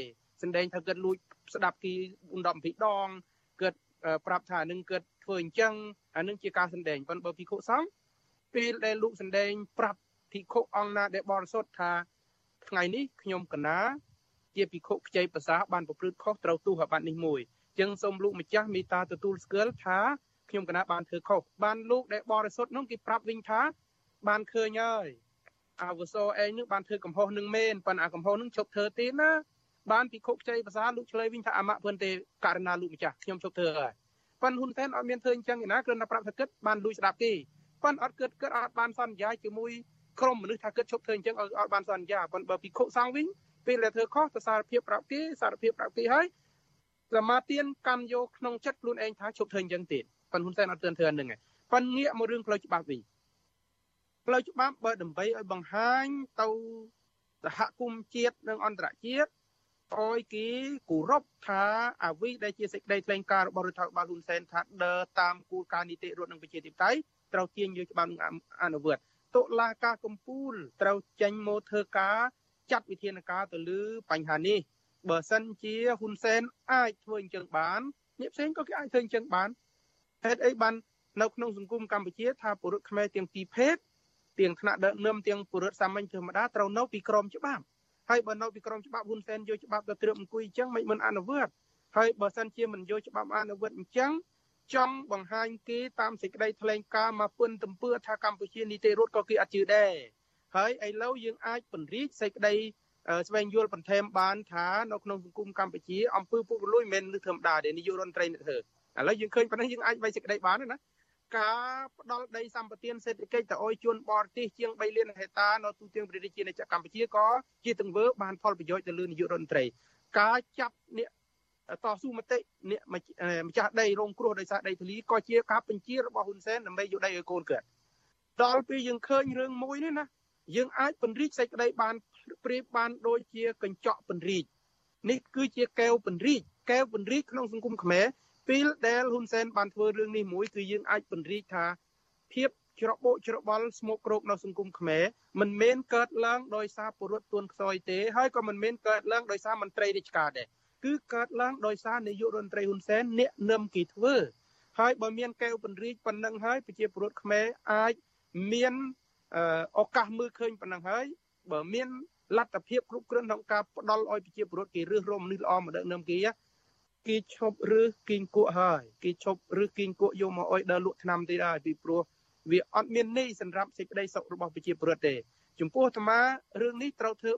សម្ដែងថាគាត់លួចស្ដាប់គេ10 20ដងគាត់ប្រាប់ថានឹងគាត់ធ្វើអញ្ចឹងអានឹងជាការសម្ដែងប៉ុន្តែបើភិក្ខុសង្ឃពេលដែលលោកសម្ដែងប្រាប់ភិក្ខុអង្គណាដែលបរិសុទ្ធថាថ្ងៃនេះខ្ញុំកណា ជាភិក្ខុខ្ចីភាសាបានប្រព្រឹត្តខុសត្រូវទោសអាបត្តិនេះមួយចឹងសូមលោកម្ចាស់មេត្តាទទួលស្គាល់ថាខ្ញុំកណាបានធ្វើខុសបានលោកដែលបរិសុទ្ធនោះគេប្រាប់វិញថាបានឃើញហើយអវសអឯងនឹងបានធ្វើកំហុសនឹងមែនប៉ុន្តែអាកំហុសនឹងជប់ធ្វើទេណាបានពិខុខ្ចីភាសាលោកឆ្លើយវិញថាអមៈពន្ទេករណាលោកម្ចាស់ខ្ញុំជប់ធ្វើហើយប៉ុន្តែហ៊ុនសែនអត់មានធ្វើអញ្ចឹងឯណាគ្រាន់តែប្រាប់ថាគិតបានលួចស្ដាប់គេប៉ុន្តែអត់គិតគិតអត់បានសន្យាជាមួយក្រុមមនុស្សថាគិតឈប់ធ្វើអញ្ចឹងឲ្យអត់បានសន្យាប៉ុន្តែបើពិខុសង្ឃវិញ ពេលដែលធ្វើខុសទៅសារភាពប្រាប់គេសារភាពប្រាប់គេហើយសមាទានកាន់យកក្នុងចិត្តខ្លួនឯងថាឈប់ធ្វើអញ្ចឹងទៀតប៉ុន្តែហ៊ុនសែនអត់ទឿនធ្វើហ្នឹងឯងប៉ុន្តែងាកមករឿងផ្លូវច្បាប់វិញផ្លូវច្បាប់បើដើម្បីឲ្យបង្ហាញទៅសហគមន៍ជាតិនិងអន្តរជាតិឲ្យគេគោរពថាអ្វីដែលជាសេចក្តីថ្លែងការណ៍របស់រដ្ឋាភិបាលហ៊ុនសែនថាដើរតាមគោលការណ៍នីតិរដ្ឋនិងប្រជាធិបតេយ្យត្រូវទាញយកច្បាប់នឹងអនុវត្តតុលាការកំពូលត្រូវចេញមកធ្វើការ ចាត់វិធានការទៅលើបញ្ហានេះបើសិនជាហ៊ុនសែនអាចធ្វើអញ្ចឹងបានអ្នកផ្សេងក៏គេអាចធ្វើអញ្ចឹងបានហេតុអីបាននៅក្នុងសង្គមកម្ពុជាថាពលរដ្ឋខ្មែរទាំងពីរភេទទាំងថ្នាក់ដឹកនាំទាំងពលរដ្ឋសាមញ្ញធម្មតាត្រូវនៅពីក្រមច្បាប់ហើយបើនៅពីក្រមច្បាប់ហ៊ុនសែនយកច្បាប់ទៅត្រៀមអង្គុយអញ្ចឹងមិនមិនអនុវត្តហើយបើសិនជាមិនយកច្បាប់អនុវត្តអញ្ចឹងចង់បង្ហាញគេតាមសេចក្តីថ្លែងការណ៍មកពន្ធទំពឿថាកម្ពុជានីតិរដ្ឋក៏គេអត់ជឿដែរ ហើយឥឡូវយើងអាចពង្រីកសេចក្តីស្វែងយល់បន្ថែមបានថានៅក្នុងសង្គមកម្ពុជាអំពើពុករលួយមិនមែនលើធម្មតាទេនាយករដ្ឋមន្ត្រីអ្នកធ្វើឥឡូវយើងឃើញប៉ុណ្ណេះយើងអាចវាយសេចក្តីបានណាការផ្ដល់ដីសម្បត្តិសេដ្ឋកិច្ចទៅឲ្យជនបរទេសជាង3លានហិកតានៅទូទាំងប្រទេសជាតិកម្ពុជាក៏ជាទង្វើបានផលប្រយោជន៍ទៅលើនាយករដ្ឋមន្ត្រីការចាប់អ្នកតស៊ូមតិអ្នកម្ចាស់ដីរងគ្រោះដោយសារដីធ្លីក៏ជាការបញ្ជារបស់ហ៊ុនសែនដើម្បីយកដីឲ្យកូនកើតដល់ពេលយើងឃើញរឿងមួយនេះណា យើងអាចពង្រីកសេចក្តីបានប្រៀបបានដូចជាកញ្ចក់ពង្រីកនេះគឺជាកែវពង្រីកកែវពង្រីកក្នុងសង្គមខ្មែរពេលដែលហ៊ុនសែនបានធ្វើរឿងនេះមួយគឺយើងអាចពង្រីកថាភាពច្របូកច្របល់ស្មុកគ្រោកនៅសង្គមខ្មែរមិនមែនកើតឡើងដោយសារពលរដ្ឋទួនខ្សោយទេហើយក៏មិនមែនកើតឡើងដោយសារមន្ត្រីរាជការដែរគឺកើតឡើងដោយសារនាយករដ្ឋមន្ត្រីហ៊ុនសែនអ្នកនឹមគីធ្វើហើយបើមានកែវពង្រីកប៉ុណ្ណឹងហើយប្រជាពលរដ្ឋខ្មែរអាចមាន ឱកាសមើលឃើញប៉ុណ្ណឹងហើយបើមានលទ្ធភាពគ្រប់គ្រាន់ក្នុងការផ្ដល់ឲ្យប្រជាពលរដ្ឋគេរើសរមមនុស្សល្អមកដឹកនាំគេគេឈប់រើសគីងគក់ហើយគេឈប់រើសគីងគក់យកមកឲ្យដើរលក់ថ្នាំទៀតហើយពីព្រោះវាអត់មានន័យសម្រាប់សេចក្តីសុខរបស់ប្រជាពលរដ្ឋទេចំពោះអាត្មារឿងនេះត្រូវធ្វើ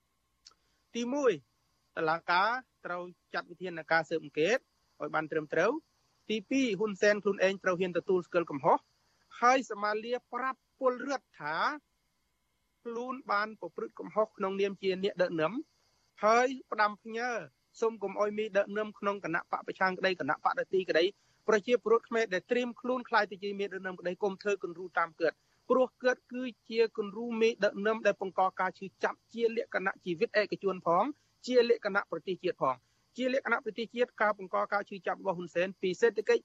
3ទី1តឡាការត្រូវចាត់វិធានការស៊ើបអង្កេតឲ្យបានត្រឹមត្រូវទី2ហ៊ុនសែនខ្លួនឯងត្រូវហ៊ានទទួលស្គាល់កំហុសហើយសមាលាប្រាប់ ពលរដ្ឋថាខ្លួនបានប្រព្រឹត្តកំហុសក្នុងនាមជាអ្នកដឹកនាំហើយផ្ដាំផ្ញើសូមកុំអោយមីដឹកនាំក្នុងគណៈបកប្រឆាំងក្តីគណៈបកដទីក្តីប្រជាពលរដ្ឋខ្មែរដែលត្រៀមខ្លួនខ្លាយទៅជាមេដឹកនាំក្តីគុំធ្វើគំរូតាមកើតព្រោះកើតគឺជាគំរូមេដឹកនាំដែលបង្កការឈឺចាប់ជាលក្ខណៈជីវិតឯកជនផង ជាលក្ខណៈប្រទេសជាតិផងជាលក្ខណៈប្រទេសជាតិការបង្កការឈឺចាប់របស់ហ៊ុនសែនពីសេដ្ឋកិច្ច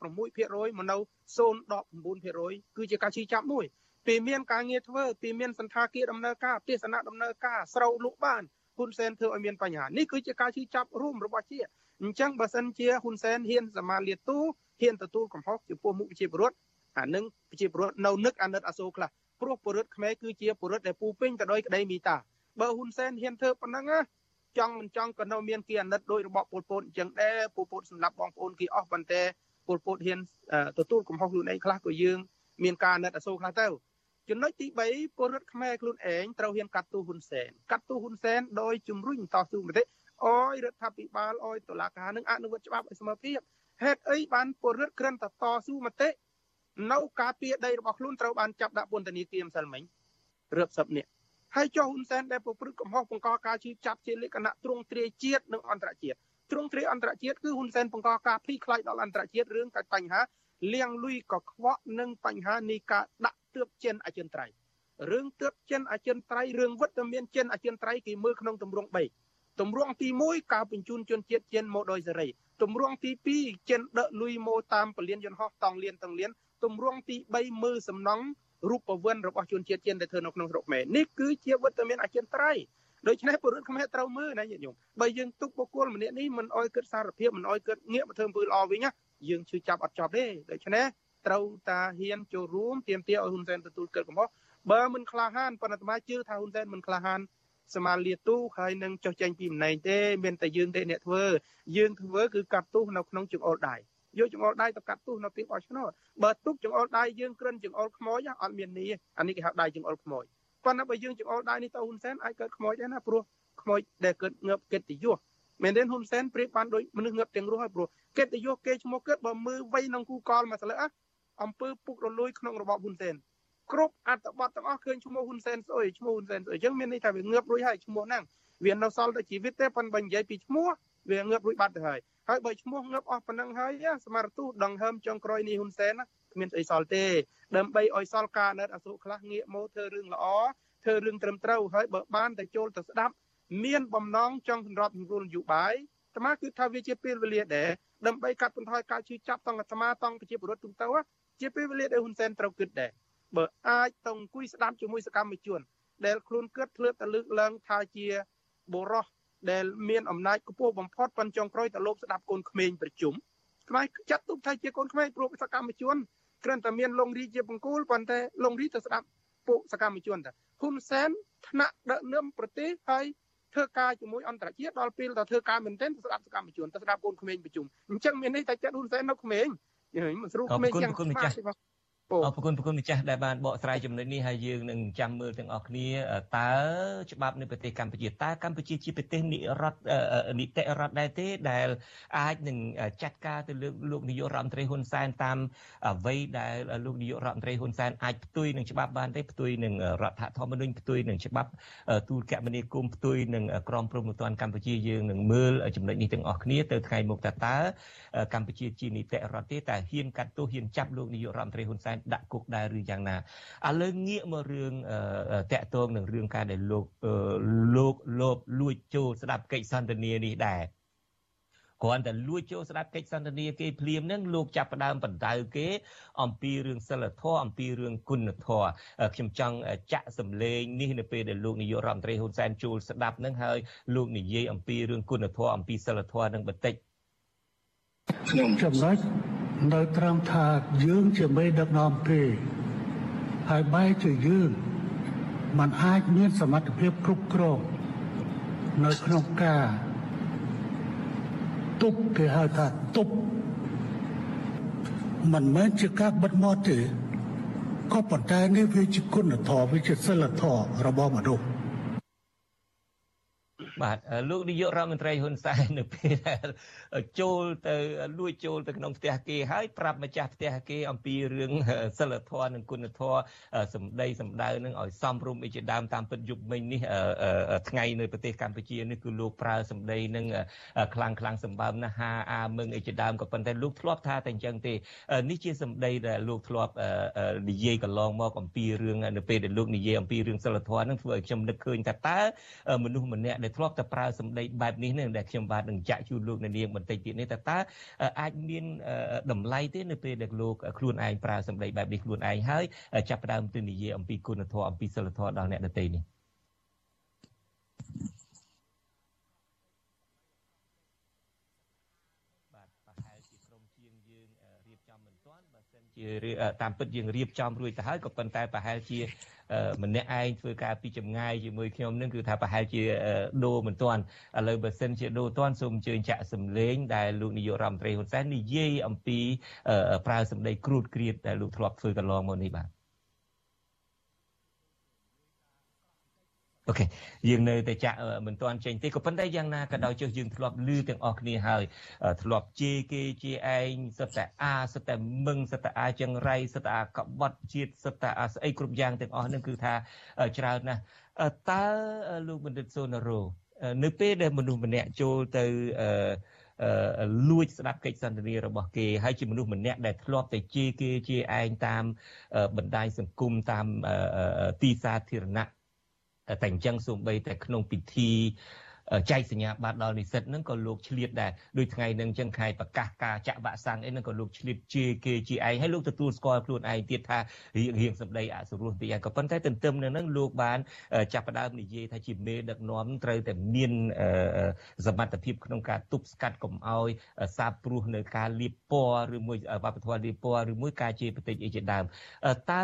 7.6%មកនៅ0.9%គឺជាការឈឺចាប់មួយពេលមានការងារធ្វើពេលមានសន្តាគារដំណើរការទេសនៈដំណើរការស្រូវលក់បានហ៊ុនសែនធ្វើឲ្យមានបញ្ហានេះគឺជាការឈឺចាប់រួមរបស់ជាតិអញ្ចឹងបើសិនជាហ៊ុនសែនហ៊ានសមាលាទូហ៊ានទទួលកំហុសចំពោះមុខប្រជាពលរដ្ឋអានឹងប្រជាពលរដ្ឋនៅនឹកអាណិតអាសូរខ្លះព្រោះពលរដ្ឋខ្មែរគឺជាពលរដ្ឋដែលពូពេញទៅដោយក្តីមេត្តាបើហ៊ុនសែនហ៊ានធ្វើប៉ុណ្ណឹងណាចង់មិនចង់ក៏នៅមានគេអាណិតដោយរបបពលពតអញ្ចឹងដែរពលពតសម្រាប់បងប្អូនគេអស់ប៉ុន្តែ ពលពតហ៊ានទទួលកំហុសខ្លួនឯងខ្លះក៏យើងមានការអាណិតអាសូរខ្លះទៅចំណុចទី3ពលរដ្ឋខ្មែរខ្លួនឯងត្រូវហ៊ានកាត់ទោសហ៊ុនសែនកាត់ទោសហ៊ុនសែនដោយជំរុញតស៊ូមតិអោយរដ្ឋាភិបាលអោយតុលាការនឹងអនុវត្តច្បាប់ឲ្យស្មើភាពហេតុអីបានពលរដ្ឋក្រិនតតស៊ូមតិនៅការពារដីរបស់ខ្លួនត្រូវបានចាប់ដាក់ពន្ធនាគារម្សិលមិញរាប់សិបនាក់ហើយចុះហ៊ុនសែនដែលប្រព្រឹត្តកំហុសបង្កការជឿចាប់ជាលក្ខណៈទ្រង់ទ្រាយជាតិនិងអន្តរជាតិ ទ្រង់ទ្រាយអន្តរជាតិគឺហ៊ុនសែនបង្កការភ័យខ្លាចដល់អន្តរជាតិរឿងកាច់បញ្ហាលៀងលុយកខ្វក់និងបញ្ហានៃការដាក់ទើបចិនអចិន្ត្រៃយ៍រឿងទើបចិនអចិន្ត្រៃយ៍រឿងវិតមានចិនអចិន្ត្រៃយ៍គេមើលក្នុងទម្រង់3ទម្រង់ទី1ការបញ្ជូនជនជាតិចិនមកដោយសេរីទម្រង់ទី2ចិនដឹកលុយមកតាមពលានយន្តហោះតង់លៀនតង់លៀនទម្រង់ទី3មើលសំណង់រូបវ័នរបស់ជនជាតិចិនដែលធ្វើនៅក្នុងស្រុកខ្មែរនេះគឺជាវិតមានអចិន្ត្រៃយ៍ ដូច្នេះពលរដ្ឋខ្មែរត្រូវមើលណាញាតិញោមបើយើងទុកបុគ្គលម្នាក់នេះមិនអោយគិតសារភាពមិនអោយគិតងាកមកធ្វើអំពើល្អវិញណាយើងជឿចាប់អត់ចប់ទេដូច្នេះត្រូវតាហ៊ានចូលរួមទាមទារឲ្យហ៊ុនសែនទទួលកិច្ចកំហុសបើមិនក្លាហានប៉ុន្តែអាត្មាជឿថាហ៊ុនសែនមិនក្លាហានសមាលាទូហើយនឹងចុះចេញពីម្លែងទេមានតែយើងទេអ្នកធ្វើយើងធ្វើគឺកាត់ទោសនៅក្នុងចង្អុលដៃយកចង្អុលដៃទៅកាត់ទោសនៅពេលបោះឆ្នោតបើទុកចង្អុលដៃយើងក្រិនចង្អុលខ្មោចអត់មាននេះអានេះគេហៅដៃចង្អុលខ្មោច ប៉ុន្តែបើយើងចង្អុលដៃនេះទៅហ៊ុនសែនអាចកើតខ្មោចដែរណាព្រោះខ្មោចដែលកើតងើបកិត្តិយសមែនទេហ៊ុនសែនប្រៀបបានដូចមនុស្សងើបទាំងរស់ហើយព្រោះកិត្តិយសគេឈ្មោះកើតបើមើលវ័យក្នុងគូកលមួយស្លើអអំពើពុករលួយក្នុងរបបហ៊ុនសែនគ្រប់អត្ថបទទាំងអស់ឃើញឈ្មោះហ៊ុនសែនស្អុយឈ្មោះហ៊ុនសែនស្អុយអញ្ចឹងមានន័យថាវាងើបរួចហើយឈ្មោះហ្នឹងវានៅសល់តែជីវិតទេប៉ុន្តែបើនិយាយពីឈ្មោះវាងើបរួចបាត់ទៅហើយហើយបើឈ្មោះងើបអស់ប៉ុណ្ណឹងហើយសមត្ថទូដង្ហើមចុងក្រោយនេះហ៊ុនសែន គ្មានស្អីសល់ទេដើម្បីឲ្យសល់ការណិតអសុខ្លះងាកមកធ្វើរឿងល្អធ្វើរឿងត្រឹមត្រូវហើយបើបានតែចូលទៅស្ដាប់មានបំណងចង់សម្របសម្រួលនយោបាយអាត្មាគឺថាវាជាពេលវេលាដែរដើម្បីកាត់បន្ថយការជឿចាប់តង់អាត្មាតង់ប្រជាពលរដ្ឋទូទៅជាពេលវេលាដែលហ៊ុនសែនត្រូវគិតដែរបើអាចទៅអង្គុយស្ដាប់ជាមួយសកម្មជន ដែលខ្លួនគិតធ្លាប់តែលើកឡើងថាជាបុរសដែលមានអំណាចខ្ពស់បំផុតប៉ុនចុងក្រោយទៅលោកស្ដាប់កូនក្មេងប្រជុំខ្មែរចាត់ទុកថាជាកូនក្មេងព្រោះសកម្មជន គ្រាន់តែមានលងរីជាបង្គោលប៉ុន្តែលងរីទៅស្ដាប់ពួកសកម្មជនតាហ៊ុនសែនថ្នាក់ដឹកនាំប្រទេសហើយធ្វើការជាមួយអន្តរជាតិដល់ពេលទៅធ្វើការមែនទែនទៅស្ដាប់សកម្មជនទៅស្ដាប់កូនក្មេងប្រជុំអញ្ចឹងមានន័យថាចិត្តហ៊ុនសែននៅក្មេងមិនស្រួលក្មេងចឹងគុណម្ចាស់ អរគុណប្រគុណម្ចាស់ដែលបានបកស្រាយចំណុចនេះហើយយើងនឹងចាំមើលទាំងអស់គ្នាតើច្បាប់នៅប្រទេសកម្ពុជាតើកម្ពុជាជាប្រទេសនិរដ្ឋនីតិរដ្ឋដែរទេដែលអាចនឹងចាត់ការទៅលើលោកនាយករដ្ឋមន្ត្រីហ៊ុនសែនតាមអ្វីដែលលោកនាយករដ្ឋមន្ត្រីហ៊ុនសែនអាចផ្ទុយនឹងច្បាប់បានទេផ្ទុយនឹងរដ្ឋធម្មនុញ្ញផ្ទុយនឹងច្បាប់ទូលគមនាគមន៍ផ្ទុយនឹងក្រមព្រហ្មទណ្ឌកម្ពុជាយើងនឹងមើលចំណុចនេះទាំងអស់គ្នាទៅថ្ងៃមុខតើតើកម្ពុជាជានីតិរដ្ឋទេតែហ៊ានកាត់ទោសហ៊ានចាប់លោកនាយករដ្ឋមន្ត្រីហ៊ុនសែនដាក់គុកដែរឬយ៉ាងណាឥឡូវងាកមករឿងតាក់ទងនឹងរឿងការដែលលោកលោកលោបលួចចូលស្ដាប់កិច្ចសន្ទនានេះដែរគ្រាន់តែលួចចូលស្ដាប់កិច្ចសន្ទនាគេភ្លាមនឹងលោកចាប់ផ្ដើមបណ្ដៅគេ អំពីរឿងសិលធម៌អំពីរឿងគុណធម៌ខ្ញុំចង់ចាក់សម្លេងនេះនៅពេលដែលលោកនាយករដ្ឋមន្ត្រីហ៊ុនសែនចូលស្ដាប់នឹងហើយលោកនិយាយអំពីរឿងគុណធម៌អំពីសិលធម៌នឹងបន្តិចខ្ញុំចំណុច នៅត្រង់ថាយើងជាមេដឹកនាំទេហើយបែរជាយើងมันអាចមានសមត្ថភាពគ្រប់គ្រងនៅក្នុងការទប់គេហៅថាទប់មិនមែនជាការបិទមាត់ទេក៏ប៉ុន្តែនេះវាជាគុណធម៌វាជាសិលធម៌របស់មនុស្ស បាទលោកនាយករដ្ឋមន្ត្រីហ៊ុនសែននៅពេលដែលចូលទៅលួចចូលទៅក្នុងផ្ទះគេហើយប្រាប់ម្ចាស់ផ្ទះគេអំពីរឿងសិលធម៌និងគុណធម៌សម្ដីសម្ដៅនឹងឲ្យសំរុំអីជាដើមតាមពិតយុគមិញនេះថ្ងៃនៅប្រទេសកម្ពុជានេះគឺលោកប្រើសម្ដីនឹងខ្លាំងខ្លាំងសម្បើមណាស់ហាអាមឹងអីជាដើមក៏ប៉ុន្តែលោកធ្លាប់ថាតែអញ្ចឹងទេនេះជាសម្ដីដែលលោកធ្លាប់និយាយកន្លងមកអំពីរឿងនៅពេលដែលលោកនិយាយអំពីរឿងសិលធម៌នឹងធ្វើឲ្យខ្ញុំនឹកឃើញថាតើមនុស្សម្នាក់ដែលធ្លាប់ប់តែប្រើសម្ដីបែបនេះនឹងដែលខ្ញុំបាទនឹងចាក់ជូនលោកនាងបន្តិចទៀតនេះតើតើអាចមានតម្លៃទេនៅពេលដែលលោកខ្លួនឯងប្រើសម្ដីបែបនេះខ្លួនឯងហើយចាប់ផ្ដើមទៅនិយាយអំពីគុណធម៌អំពីសិលធម៌ដល់អ្នកដទៃនេះ ជាតាមពិតយើងរៀបចំរួចទៅហើយក៏ប៉ុន្តែប្រហែលជាម្នាក់ឯងធ្វើការពីចម្ងាយជាមួយខ្ញុំនឹងគឺថាប្រហែលជាដូរមិនទាន់ឥឡូវបើសិនជាដូរទាន់សូមអញ្ជើញចាក់សម្លេងដែលលោកនាយករដ្ឋមន្ត្រីហ៊ុនសែននិយាយអំពីប្រើសម្ដីគ្រូតគ្រៀតដែលលោកធ្លាប់ធ្វើកន្លងមកនេះបាទ អូខេយើងនៅតែចាក់មិនទាន់ចេញទេក៏ប៉ុន្តែយ៉ាងណាក៏ដោយចុះយើងធ្លាប់លឺទាំងអស់គ្នាហើយធ្លាប់ជេរគេជាឯងសិតតែអាសិតតែមឹងសិតតែអាចង្រៃសិតតែអាកបត់ជាតិសិតតែអាស្អីគ្រប់យ៉ាងទាំងអស់នឹងគឺថាច្រើនណាស់តើលោកបណ្ឌិតសូណារ៉ូនៅពេលដែលមនុស្សម្នាក់ចូលទៅអឺលួចស្ដាប់កិច្ចសន្ទនារបស់គេហើយជាមនុស្សម្នាក់ដែលធ្លាប់តែជេរគេជាឯងតាមបណ្ដាញសង្គមតាមទីសាធារណៈ តែអញ្ចឹងសូម្បីតែក្នុងពិធី ចែកសញ្ញាបត្រដល់និស្សិតហ្នឹងក៏លោកឆ្លៀតដែរដូចថ្ងៃហ្នឹងចឹងខែប្រកាសការចាក់វ៉ាក់សាំងអីហ្នឹងក៏លោកឆ្លៀតជាគេជាឯងហើយលោកទទួលស្គាល់ខ្លួនឯងទៀតថារៀងរៀងសម្ដីអសុរោះទីឯងក៏ប៉ុន្តែទន្ទឹមនឹងហ្នឹងលោកបានចាប់ផ្ដើមនិយាយថាជាមេដឹកនាំត្រូវតែមានសមត្ថភាពក្នុងការទប់ស្កាត់កុំឲ្យសាបព្រោះនៅការលៀបពណ៌ឬមួយវប្បធម៌លៀបពណ៌ឬមួយការជាប្រតិអីជាដើមតើ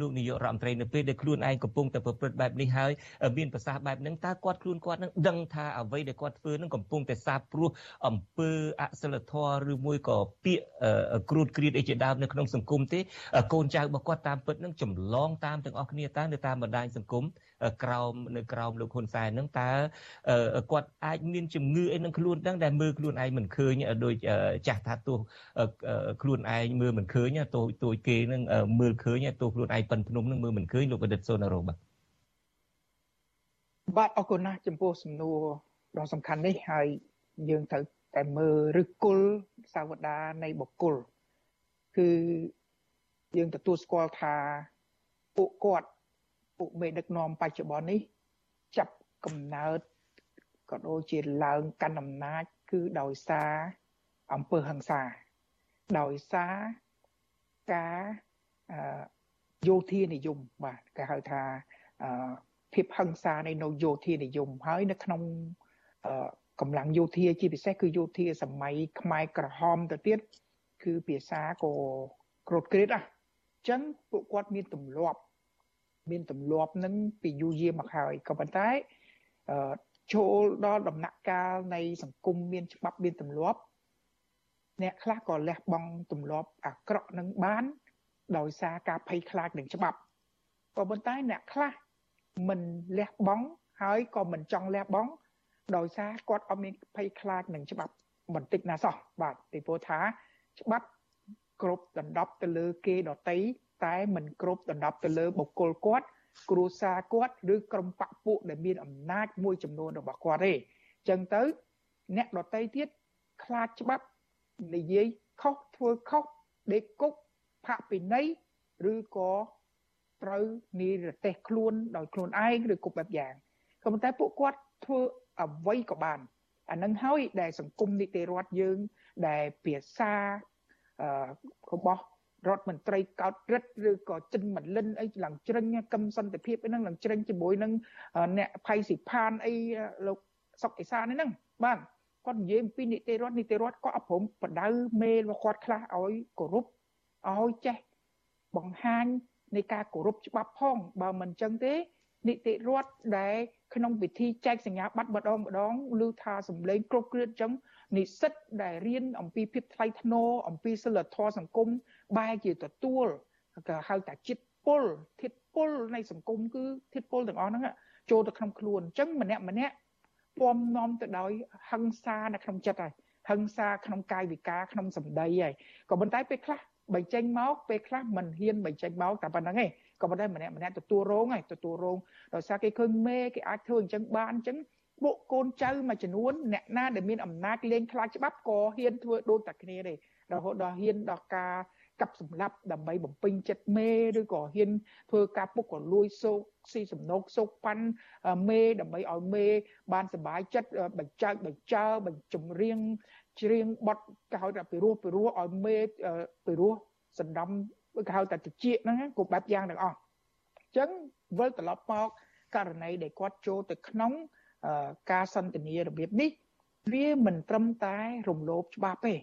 លោកនាយករដ្ឋមន្ត្រីនៅពេលដែលខ្លួនឯងកំពុងតែប្រព្រឹត្តបែបនេះហើយមានប្រសាសន៍បែបហ្នឹងតើគាត់ខ្លួនគាត់នឹងដឹងថាអ្វីដែលគាត់ធ្វើនឹងកំពុងតែសាបព្រោះអំពើអសិលធម៌ឬមួយក៏ពាក្យគ្រូតគ្រៀតអីជាដើមនៅក្នុងសង្គមទេកូនចៅរបស់គាត់តាមពិតនឹងចម្លងតាមទាំងអស់គ្នាតើនៅតាមបណ្ដាញសង្គមក្រោមនៅក្រោមលោកហ៊ុនសែននឹងតើគាត់អាចមានជំងឺអីនឹងខ្លួនដឹងដែលមើលខ្លួនឯងមិនឃើញដោយចាស់ថាទោះខ្លួនឯងមើលមិនឃើញទោះទោះគេនឹងមើលឃើញទោះខ្លួនឯងប៉ិនភ្នំនឹងមើលមិនឃើញលោកបណ្ឌិតសូណារ៉ូបាទ បាទអរគុណណាស់ចំពោះសំណួរដ៏សំខាន់នេះហើយយើងត្រូវតែមើលឫសគល់សាវតានៃបុគ្គលគឺយើងទទួលស្គាល់ថាពួកគាត់ពួកមេដឹកនាំបច្ចុប្បន្ននេះចាប់កំណើតក៏ដូចជាឡើងកាន់អំណាចគឺដោយសារអំពើហិង្សាដោយសារការយោធានិយមបាទគេហៅថា ភាពហិង្សានៃនៅយោធានិយមហើយនៅក្នុងកម្លាំងយោធាជាពិសេសគឺយោធាសម័យខ្មែរក្រហមទៅទៀតគឺភាសាក៏ក្រោតក្រៀតណាអញ្ចឹងពួកគាត់មានទម្លាប់ មានទម្លាប់នឹងពីយូរយារមកហើយក៏ប៉ុន្តែចូលដល់ដំណាក់កាលនៃសង្គមមានច្បាប់មានទម្លាប់អ្នកខ្លះក៏លះបង់ទម្លាប់អាក្រក់នឹងបាន ដោយសារការភ័យខ្លាចនឹងច្បាប់ក៏ប៉ុន្តែអ្នកខ្លះ មិនលះបង់ហើយក៏មិនចង់លះបង់ដោយសារគាត់អត់មានភ័យខ្លាចនឹងច្បាប់បន្តិចណាសោះបាទពីព្រោះថាច្បាប់គ្រប់ដណ្ដប់ទៅលើគេដតីតែមិនគ្រប់ដណ្ដប់ទៅលើបុគ្គលគាត់គ្រួសារគាត់ឬក្រុមបកពួកដែលមានអំណាចមួយចំនួនរបស់គាត់ទេអញ្ចឹងទៅ អ្នកដតីទៀតខ្លាចច្បាប់និយាយខុសធ្វើខុសដេកគុកផាកពិន័យឬក៏ ត្រូវនិរទេសខ្លួនដោយខ្លួនឯងឬគ្រប់បែបយ៉ាងក៏ប៉ុន្តែពួកគាត់ធ្វើអ្វីក៏បានអានឹងហើយដែលសង្គមនីតិរដ្ឋយើងដែលភាសារបស់រដ្ឋមន្ត្រីកោតរិទ្ធឬក៏ចិនមលិនអីឡើងជ្រឹងកឹមសន្តិភាពអីហ្នឹងឡើងជ្រឹងជាមួយនឹងអ្នកផៃសិផានអីលោកសុកអេសានហ្នឹងបាទគាត់និយាយអំពីនីតិរដ្ឋនីតិរដ្ឋគាត់អព្រមបដៅមេរបស់គាត់ខ្លះឲ្យគោរពឲ្យចេះបង្ហាញ នៃការគោរពច្បាប់ផងបើមិនអញ្ចឹងទេនីតិរដ្ឋដែលក្នុងពិធីចែកសញ្ញាបត្រម្ដងម្ដងឬថាសម្លេងគ្រប់គ្រាអញ្ចឹងនិស្សិតដែលរៀនអំពីភាពថ្លៃថ្នូរអំពីសិលធម៌សង្គមបែរជាទទួលក៏ហៅថាចិត្តពុលធាតពុលនៃសង្គមគឺធាតពុលទាំងអស់ហ្នឹងចូលទៅក្នុងខ្លួនអញ្ចឹងម្នាក់ម្នាក់ពំនាំទៅដោយហិង្សានៅក្នុងចិត្តហើយហិង្សាក្នុងកាយវិការក្នុងសម្ដីហើយក៏ប៉ុន្តែពេលខ្លះ បញ្ចេញមកពេលខ្លះមិនហ៊ានបញ្ចេញមកតែប៉ុណ្្នឹងឯងក៏ប៉ុន្តែម្នាក់ម្នាក់ទទួលរងហើយទទួលរងដោយសារគេឃើញមេគេអាចធ្វើអញ្ចឹងបានអញ្ចឹងពួកកូនចៅមួយចំនួនអ្នកណាដែលមានអំណាចលេងខ្លាចច្បាប់ក៏ហ៊ានធ្វើដូចតែគ្នាដែររហូតដល់ហ៊ានដល់ការកាប់សម្លាប់ដើម្បីបំពេញចិត្តមេឬក៏ហ៊ានធ្វើការពុកក៏លួយសោកស៊ីសំណោកសោកប៉ាន់មេដើម្បីឲ្យមេបានសុបាយចិត្តបញ្ចើបញ្ចើបញ្ចម្រៀង ច្រៀងបត់គេហៅថាពីរោះពីរោះឲ្យមេពីរោះសណ្ដំគេហៅថាតិចហ្នឹងគ្រប់បែបយ៉ាងទាំងអស់អញ្ចឹងវិលត្រឡប់មកករណីដែលគាត់ចូលទៅក្នុងការសន្ទនារបៀបនេះវាមិនត្រឹមតែរំលោភច្បាប់ទេ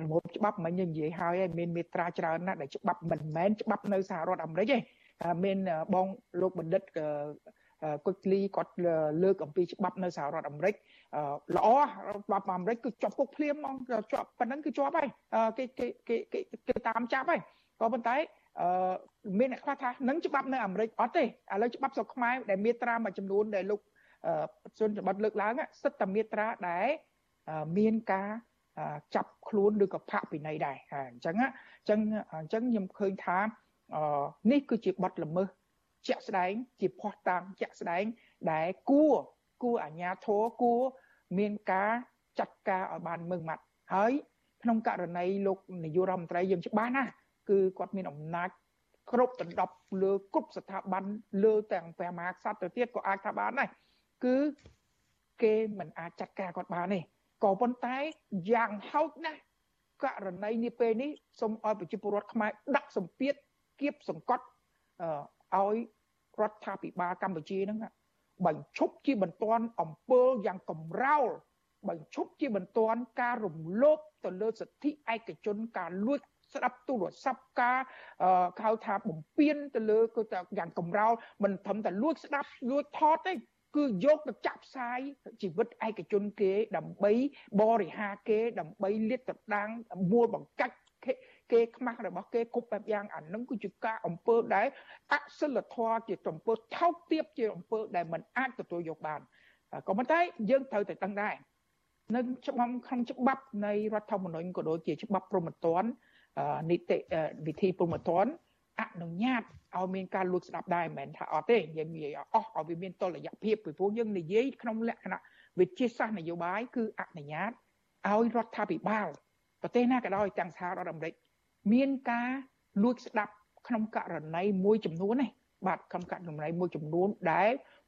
រំលោភច្បាប់មិននិយាយហើយឯងមានមេត្រាច្រើនណាស់ដែលច្បាប់មិនមែនច្បាប់នៅសហរដ្ឋអាមេរិកទេមានបងលោកបណ្ឌិត គុជលីគាត់លើកអំពីច្បាប់នៅសហរដ្ឋអាមេរិកល្អច្បាប់អាមេរិកគឺជាប់គុកភ្លាមហ្មងជាប់ប៉ុណ្ណឹងគឺជាប់ហើយគេគេគេគេតាមចាប់ហើយក៏ប៉ុន្តែអឺមានអ្នកខ្លះថានឹងច្បាប់នៅអាមេរិកអត់ទេឥឡូវច្បាប់ស្រុកខ្មែរដែលមានត្រាមួយចំនួនដែលលោកសុនសម្បត្តិលើកឡើងសិតតែមាត្រាដែលមានការចាប់ខ្លួនឬក៏ផាកពិន័យដែរអញ្ចឹងអញ្ចឹងអញ្ចឹងខ្ញុំឃើញថានេះគឺជាបទល្មើស ជាក់ស្ដែង ជាភ័ស្តុតាងជាក់ស្ដែង ដែលគួរគួរអាជ្ញាធរគួរមានការចាត់ការឲ្យបានមើងម៉ាត់ហើយក្នុងករណីលោកនាយករដ្ឋមន្ត្រីយើងច្បាស់ណាស់គឺគាត់មានអំណាចគ្រប់ដណ្ដប់លើគ្រប់ស្ថាប័នលើទាំងព្រះមហាក្សត្រទៅទៀតក៏អាចថាបានដែរគឺគេមិនអាចចាត់ការគាត់បានទេក៏ប៉ុន្តែយ៉ាងហោចណាស់ករណីនេះពេលនេះសូមឲ្យប្រជាពលរដ្ឋខ្មែរដាក់សម្ពាធគៀបសង្កត់ឲ្យ រដ្ឋាភិបាលកម្ពុជាហ្នឹងបញ្ឈប់ជាបន្ទាន់អំពើយ៉ាងកំរោលបញ្ឈប់ជាបន្ទាន់ការរំលោភទៅលើសិទ្ធិឯកជនការលួចស្ដាប់ទូរស័ព្ទការហៅថាបំពេញទៅលើគឺយ៉ាងកំរោលមិនត្រឹមតែលួចស្ដាប់លួចថតទេគឺយកទៅចាក់ផ្សាយជីវិតឯកជនគេ ដើម្បីបរិហាគេដើម្បីលាតត្រដាងមួលបង្កាច់ គេខ្មាស់របស់គេគ្រប់បែបយ៉ាងអានឹងគឺជាការអំពើដែលអសិលធម៌ជាអំពើថោកទាបជាអំពើដែលมันអាចទទួលយកបានក៏ប៉ុន្តែយើងត្រូវតែដឹងដែរនៅច្បាប់ក្នុងច្បាប់នៃរដ្ឋធម្មនុញ្ញក៏ដូចជាច្បាប់ព្រហ្មទណ្ឌនីតិវិធីព្រហ្មទណ្ឌអនុញ្ញាតឲ្យមានការលួចស្ដាប់ដែរមិនមែនថាអត់ទេយើងនិយាយអស់ឲ្យវាមានតលយៈភាពពីព្រោះយើងនិយាយក្នុងលក្ខណៈវិជាសាស្ត្រនយោបាយគឺអនុញ្ញាតឲ្យរដ្ឋាភិបាលប្រទេសណាក៏ដោយទាំងសហរដ្ឋអាមេរិក មានការលួចស្ដាប់ក្នុងករណីមួយចំនួននេះបាទក្នុងករណីមួយចំនួនដែល